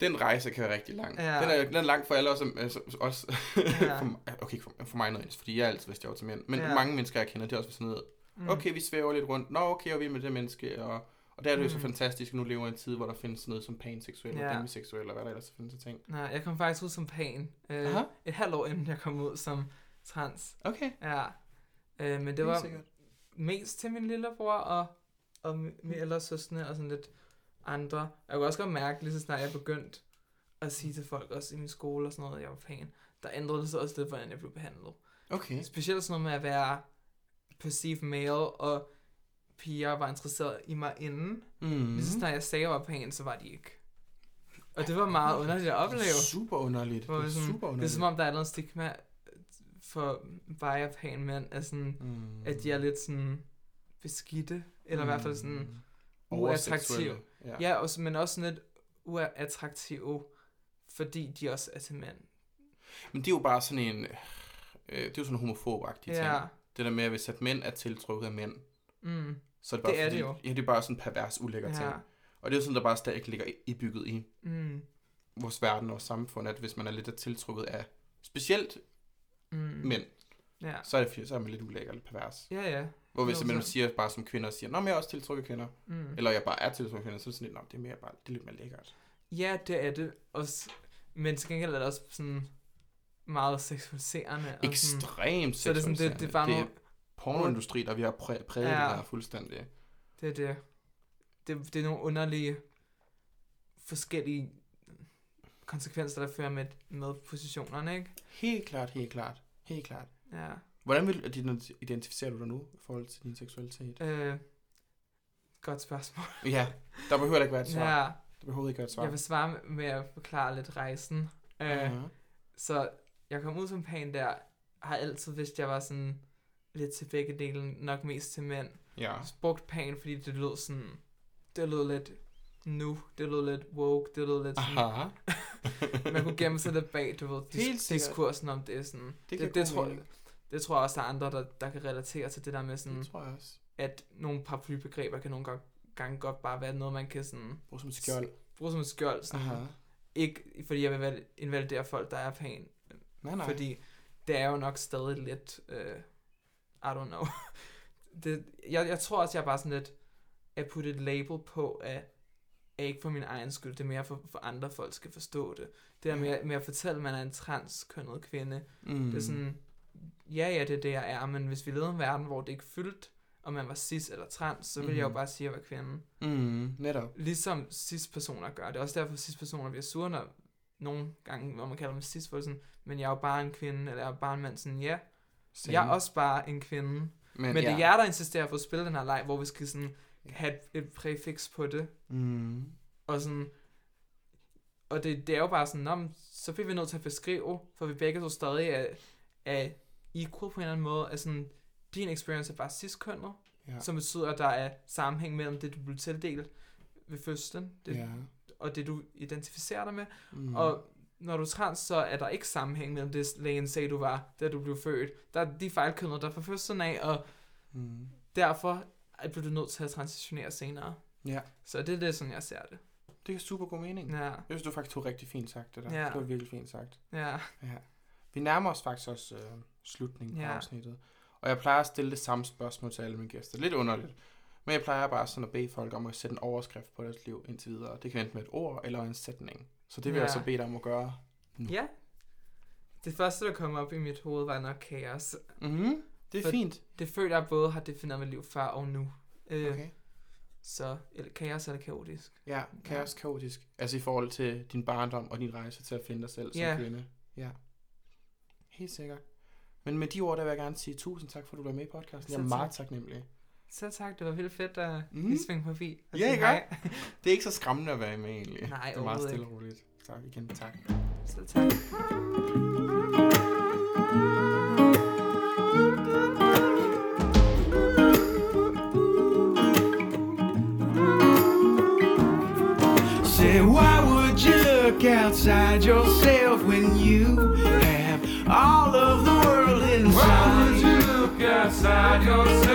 Speaker 3: Den rejse kan være rigtig lang.
Speaker 4: Ja.
Speaker 3: Den, er, den er lang for alle os. Altså, også
Speaker 4: Ja.
Speaker 3: for, mig- okay, for, for mig nødvendigvis, fordi jeg er altid vidst, jeg var til mænd. Men
Speaker 4: Ja.
Speaker 3: mange mennesker, jeg kender, det er også sådan noget.
Speaker 4: Mm.
Speaker 3: Okay, vi svæver lidt rundt. Nå, okay, og vi er med det menneske. Og, og der er det jo så
Speaker 4: Mm.
Speaker 3: fantastisk, nu lever i en tid, hvor der findes sådan noget som panseksuel,
Speaker 4: Ja.
Speaker 3: og demiseksuel, og hvad der ellers findes af ting.
Speaker 4: Nej, jeg kom faktisk ud som pan. Øh,
Speaker 3: Aha.
Speaker 4: et halvt år inden jeg kom ud som trans.
Speaker 3: Okay,
Speaker 4: Ja. Øh, men det var
Speaker 3: sikkert.
Speaker 4: mest til min lillebror og, og mi- mine ældre søskende og sådan lidt andre. Jeg kunne også godt mærke, lige så snart jeg begyndte at sige til folk, også i min skole og sådan noget, at jeg var pan, der ændrede det sig også lidt, hvordan jeg blev behandlet.
Speaker 3: Okay.
Speaker 4: Specielt sådan noget med at være perceived male, og piger var interesseret i mig inden.
Speaker 3: Mm.
Speaker 4: Mm. Lige så snart jeg sagde, at jeg var pæn, så var de ikke. Og det var meget underligt at opleve.
Speaker 3: Super underligt. Det er super
Speaker 4: det er
Speaker 3: underligt.
Speaker 4: som om, der er noget stigma for bare at pæne mænd, at, sådan,
Speaker 3: mm.
Speaker 4: at de er lidt sådan beskidte, eller i hvert fald sådan
Speaker 3: Mm.
Speaker 4: uattraktive.
Speaker 3: Ja.
Speaker 4: Ja, også, men også sådan lidt uattraktive, fordi de også er til mænd.
Speaker 3: Men det er jo bare sådan en... Øh, det er jo sådan en homofob-agtig
Speaker 4: Ja,
Speaker 3: ting. Det der med, at hvis at mænd er tiltrukket af mænd,
Speaker 4: mm,
Speaker 3: så er det bare
Speaker 4: Det er
Speaker 3: fordi,
Speaker 4: det jo.
Speaker 3: Ja, det er bare sådan en pervers, ulækker ting.
Speaker 4: ja,
Speaker 3: Og det er jo sådan, der bare stadig ligger i- ibygget i
Speaker 4: mm,
Speaker 3: vores verden og samfund, at hvis man er lidt tiltrukket af specielt
Speaker 4: mm,
Speaker 3: mænd,
Speaker 4: ja,
Speaker 3: så er, det, så er man lidt ulækker, lidt pervers.
Speaker 4: ja, ja,
Speaker 3: Hvor hvis
Speaker 4: 100%.
Speaker 3: man siger bare som kvinder, siger, Nå, men jeg er også tiltrukket kvinder,
Speaker 4: mm.
Speaker 3: eller jeg bare er tiltrukket kvinder, så er det sådan lidt, Nå, det er, mere bare, det er lidt mere lækkert.
Speaker 4: Ja, det er det. Også, men til gengæld er det også sådan meget seksualiserende. og sådan,
Speaker 3: Ekstremt
Speaker 4: så er det, sådan, det, det er
Speaker 3: seksualiserende.
Speaker 4: bare
Speaker 3: det er pornoindustri, der vi har præ- præget
Speaker 4: Ja.
Speaker 3: det her fuldstændig.
Speaker 4: det er det. Det, det er nogle underlige forskellige konsekvenser, der fører med, med positionerne, ikke?
Speaker 3: Helt klart, helt klart, helt klart.
Speaker 4: Ja.
Speaker 3: Hvordan vil du identificere du dig nu i forhold til din seksualitet?
Speaker 4: Øh, godt spørgsmål.
Speaker 3: Ja, der behøver ikke være et svar.
Speaker 4: Ja,
Speaker 3: Der behøver ikke være et svar.
Speaker 4: jeg vil svare med- at forklare lidt rejsen. Øh,
Speaker 3: Mhm.
Speaker 4: Så jeg kom ud som pan der, har altid vidst, jeg var sådan lidt til begge dele, nok mest til mænd.
Speaker 3: Ja.
Speaker 4: Jeg brugt pan, fordi det lød sådan, det lød lidt nu, det lød lidt woke, det lød lidt sådan,
Speaker 3: Aha.
Speaker 4: man kunne gemme sig lidt bag, du ved, dis- diskursen om det sådan.
Speaker 3: Det,
Speaker 4: Det, det, tror,
Speaker 3: mening.
Speaker 4: det tror jeg også, der er andre, der, der kan relatere til det der med sådan,
Speaker 3: Det tror jeg også.
Speaker 4: at nogle paraplybegreber kan nogle gange gange godt bare være noget, man kan sådan
Speaker 3: Brug som skjold.
Speaker 4: bruge som et skjold. Sådan.
Speaker 3: Aha.
Speaker 4: Ikke fordi jeg vil invalidere folk, der er pæn.
Speaker 3: Nej, nej.
Speaker 4: Fordi det er jo nok stadig lidt, uh, I don't know. det, jeg, jeg tror også, jeg er bare sådan lidt, at putte et label på, at er ikke for min egen skyld, det er mere for, for andre folk skal forstå det. Det der med, med at fortælle, at man er en transkønnet kvinde,
Speaker 3: Mm.
Speaker 4: mm. det er sådan, ja, ja, det er det, jeg er, men hvis vi levede i en verden, hvor det ikke fyldt, om man var cis eller trans, så ville mm. jeg jo
Speaker 3: Mhm.
Speaker 4: bare sige, at jeg var kvinde.
Speaker 3: Mm, netop.
Speaker 4: Ligesom cis-personer gør. Det er også derfor, at cis-personer bliver sure, når nogle gange, hvor man kalder dem cis, for sådan, men jeg er jo bare en kvinde, eller jeg er bare en mand, sådan, ja,
Speaker 3: Same.
Speaker 4: jeg er også bare en kvinde. Men, men det er jer, der insisterer på at spille den her leg, hvor vi skal sådan have et, et præfix på det,
Speaker 3: Mm.
Speaker 4: og sådan, og det, det er jo bare sådan, men så bliver vi nødt til at beskrive, for vi begge to stadig er, er equal på en eller anden måde, at sådan, din experience er bare cis-kønnet,
Speaker 3: Ja.
Speaker 4: som betyder, at der er sammenhæng mellem det, du blev tildelt ved fødslen, det,
Speaker 3: ja.
Speaker 4: og det, du identificerer dig med,
Speaker 3: Mm.
Speaker 4: og når du er trans, så er der ikke sammenhæng mellem det, lægen sagde, du var, da du blev født. Der er de fejlkønnet, der fra fødslen af, og
Speaker 3: Mm.
Speaker 4: derfor er- bliver du nødt til at transitionere senere.
Speaker 3: Ja,
Speaker 4: Så det er det, sådan jeg ser det.
Speaker 3: det giver super god mening.
Speaker 4: Ja,
Speaker 3: Jeg synes, du faktisk tog rigtig fint sagt det der.
Speaker 4: Ja.
Speaker 3: Det var virkelig fint sagt.
Speaker 4: ja,
Speaker 3: Ja. Vi nærmer os faktisk også øh, slutningen på
Speaker 4: Ja.
Speaker 3: afsnittet. Og jeg plejer at stille det samme spørgsmål til alle mine gæster. Lidt underligt. Men jeg plejer bare sådan at bede folk om at sætte en overskrift på deres liv indtil videre. Det kan enten med et ord eller en sætning. Så det vil
Speaker 4: Ja.
Speaker 3: jeg så bede dig om at gøre. Mm.
Speaker 4: ja. Det første, der kom op i mit hoved, var nok kaos.
Speaker 3: Mm-hmm. Det er
Speaker 4: For-
Speaker 3: fint.
Speaker 4: Det føler jeg både har defineret mit liv før og nu. Øh,
Speaker 3: Okay.
Speaker 4: Så eller kaos eller kaotisk.
Speaker 3: Ja, kaos kaotisk. Altså i forhold til din barndom og din rejse til at finde dig selv som
Speaker 4: Ja.
Speaker 3: kvinde. Ja. Helt sikkert. Men med de ord, der vil jeg gerne sige tusind tak, for at du var med i podcasten. Jeg er meget
Speaker 4: tak.
Speaker 3: taknemmelig.
Speaker 4: Så tak, det var vildt fedt at mm. lige svinge forbi.
Speaker 3: Ja,
Speaker 4: sige
Speaker 3: ikke. Det er ikke så skræmmende at være med egentlig.
Speaker 4: Nej,
Speaker 3: det er meget stille og roligt. Tak igen. Tak.
Speaker 4: Selv tak.
Speaker 2: Outside yourself when you have all of the world
Speaker 1: Why would
Speaker 2: inside?
Speaker 1: you look outside yourself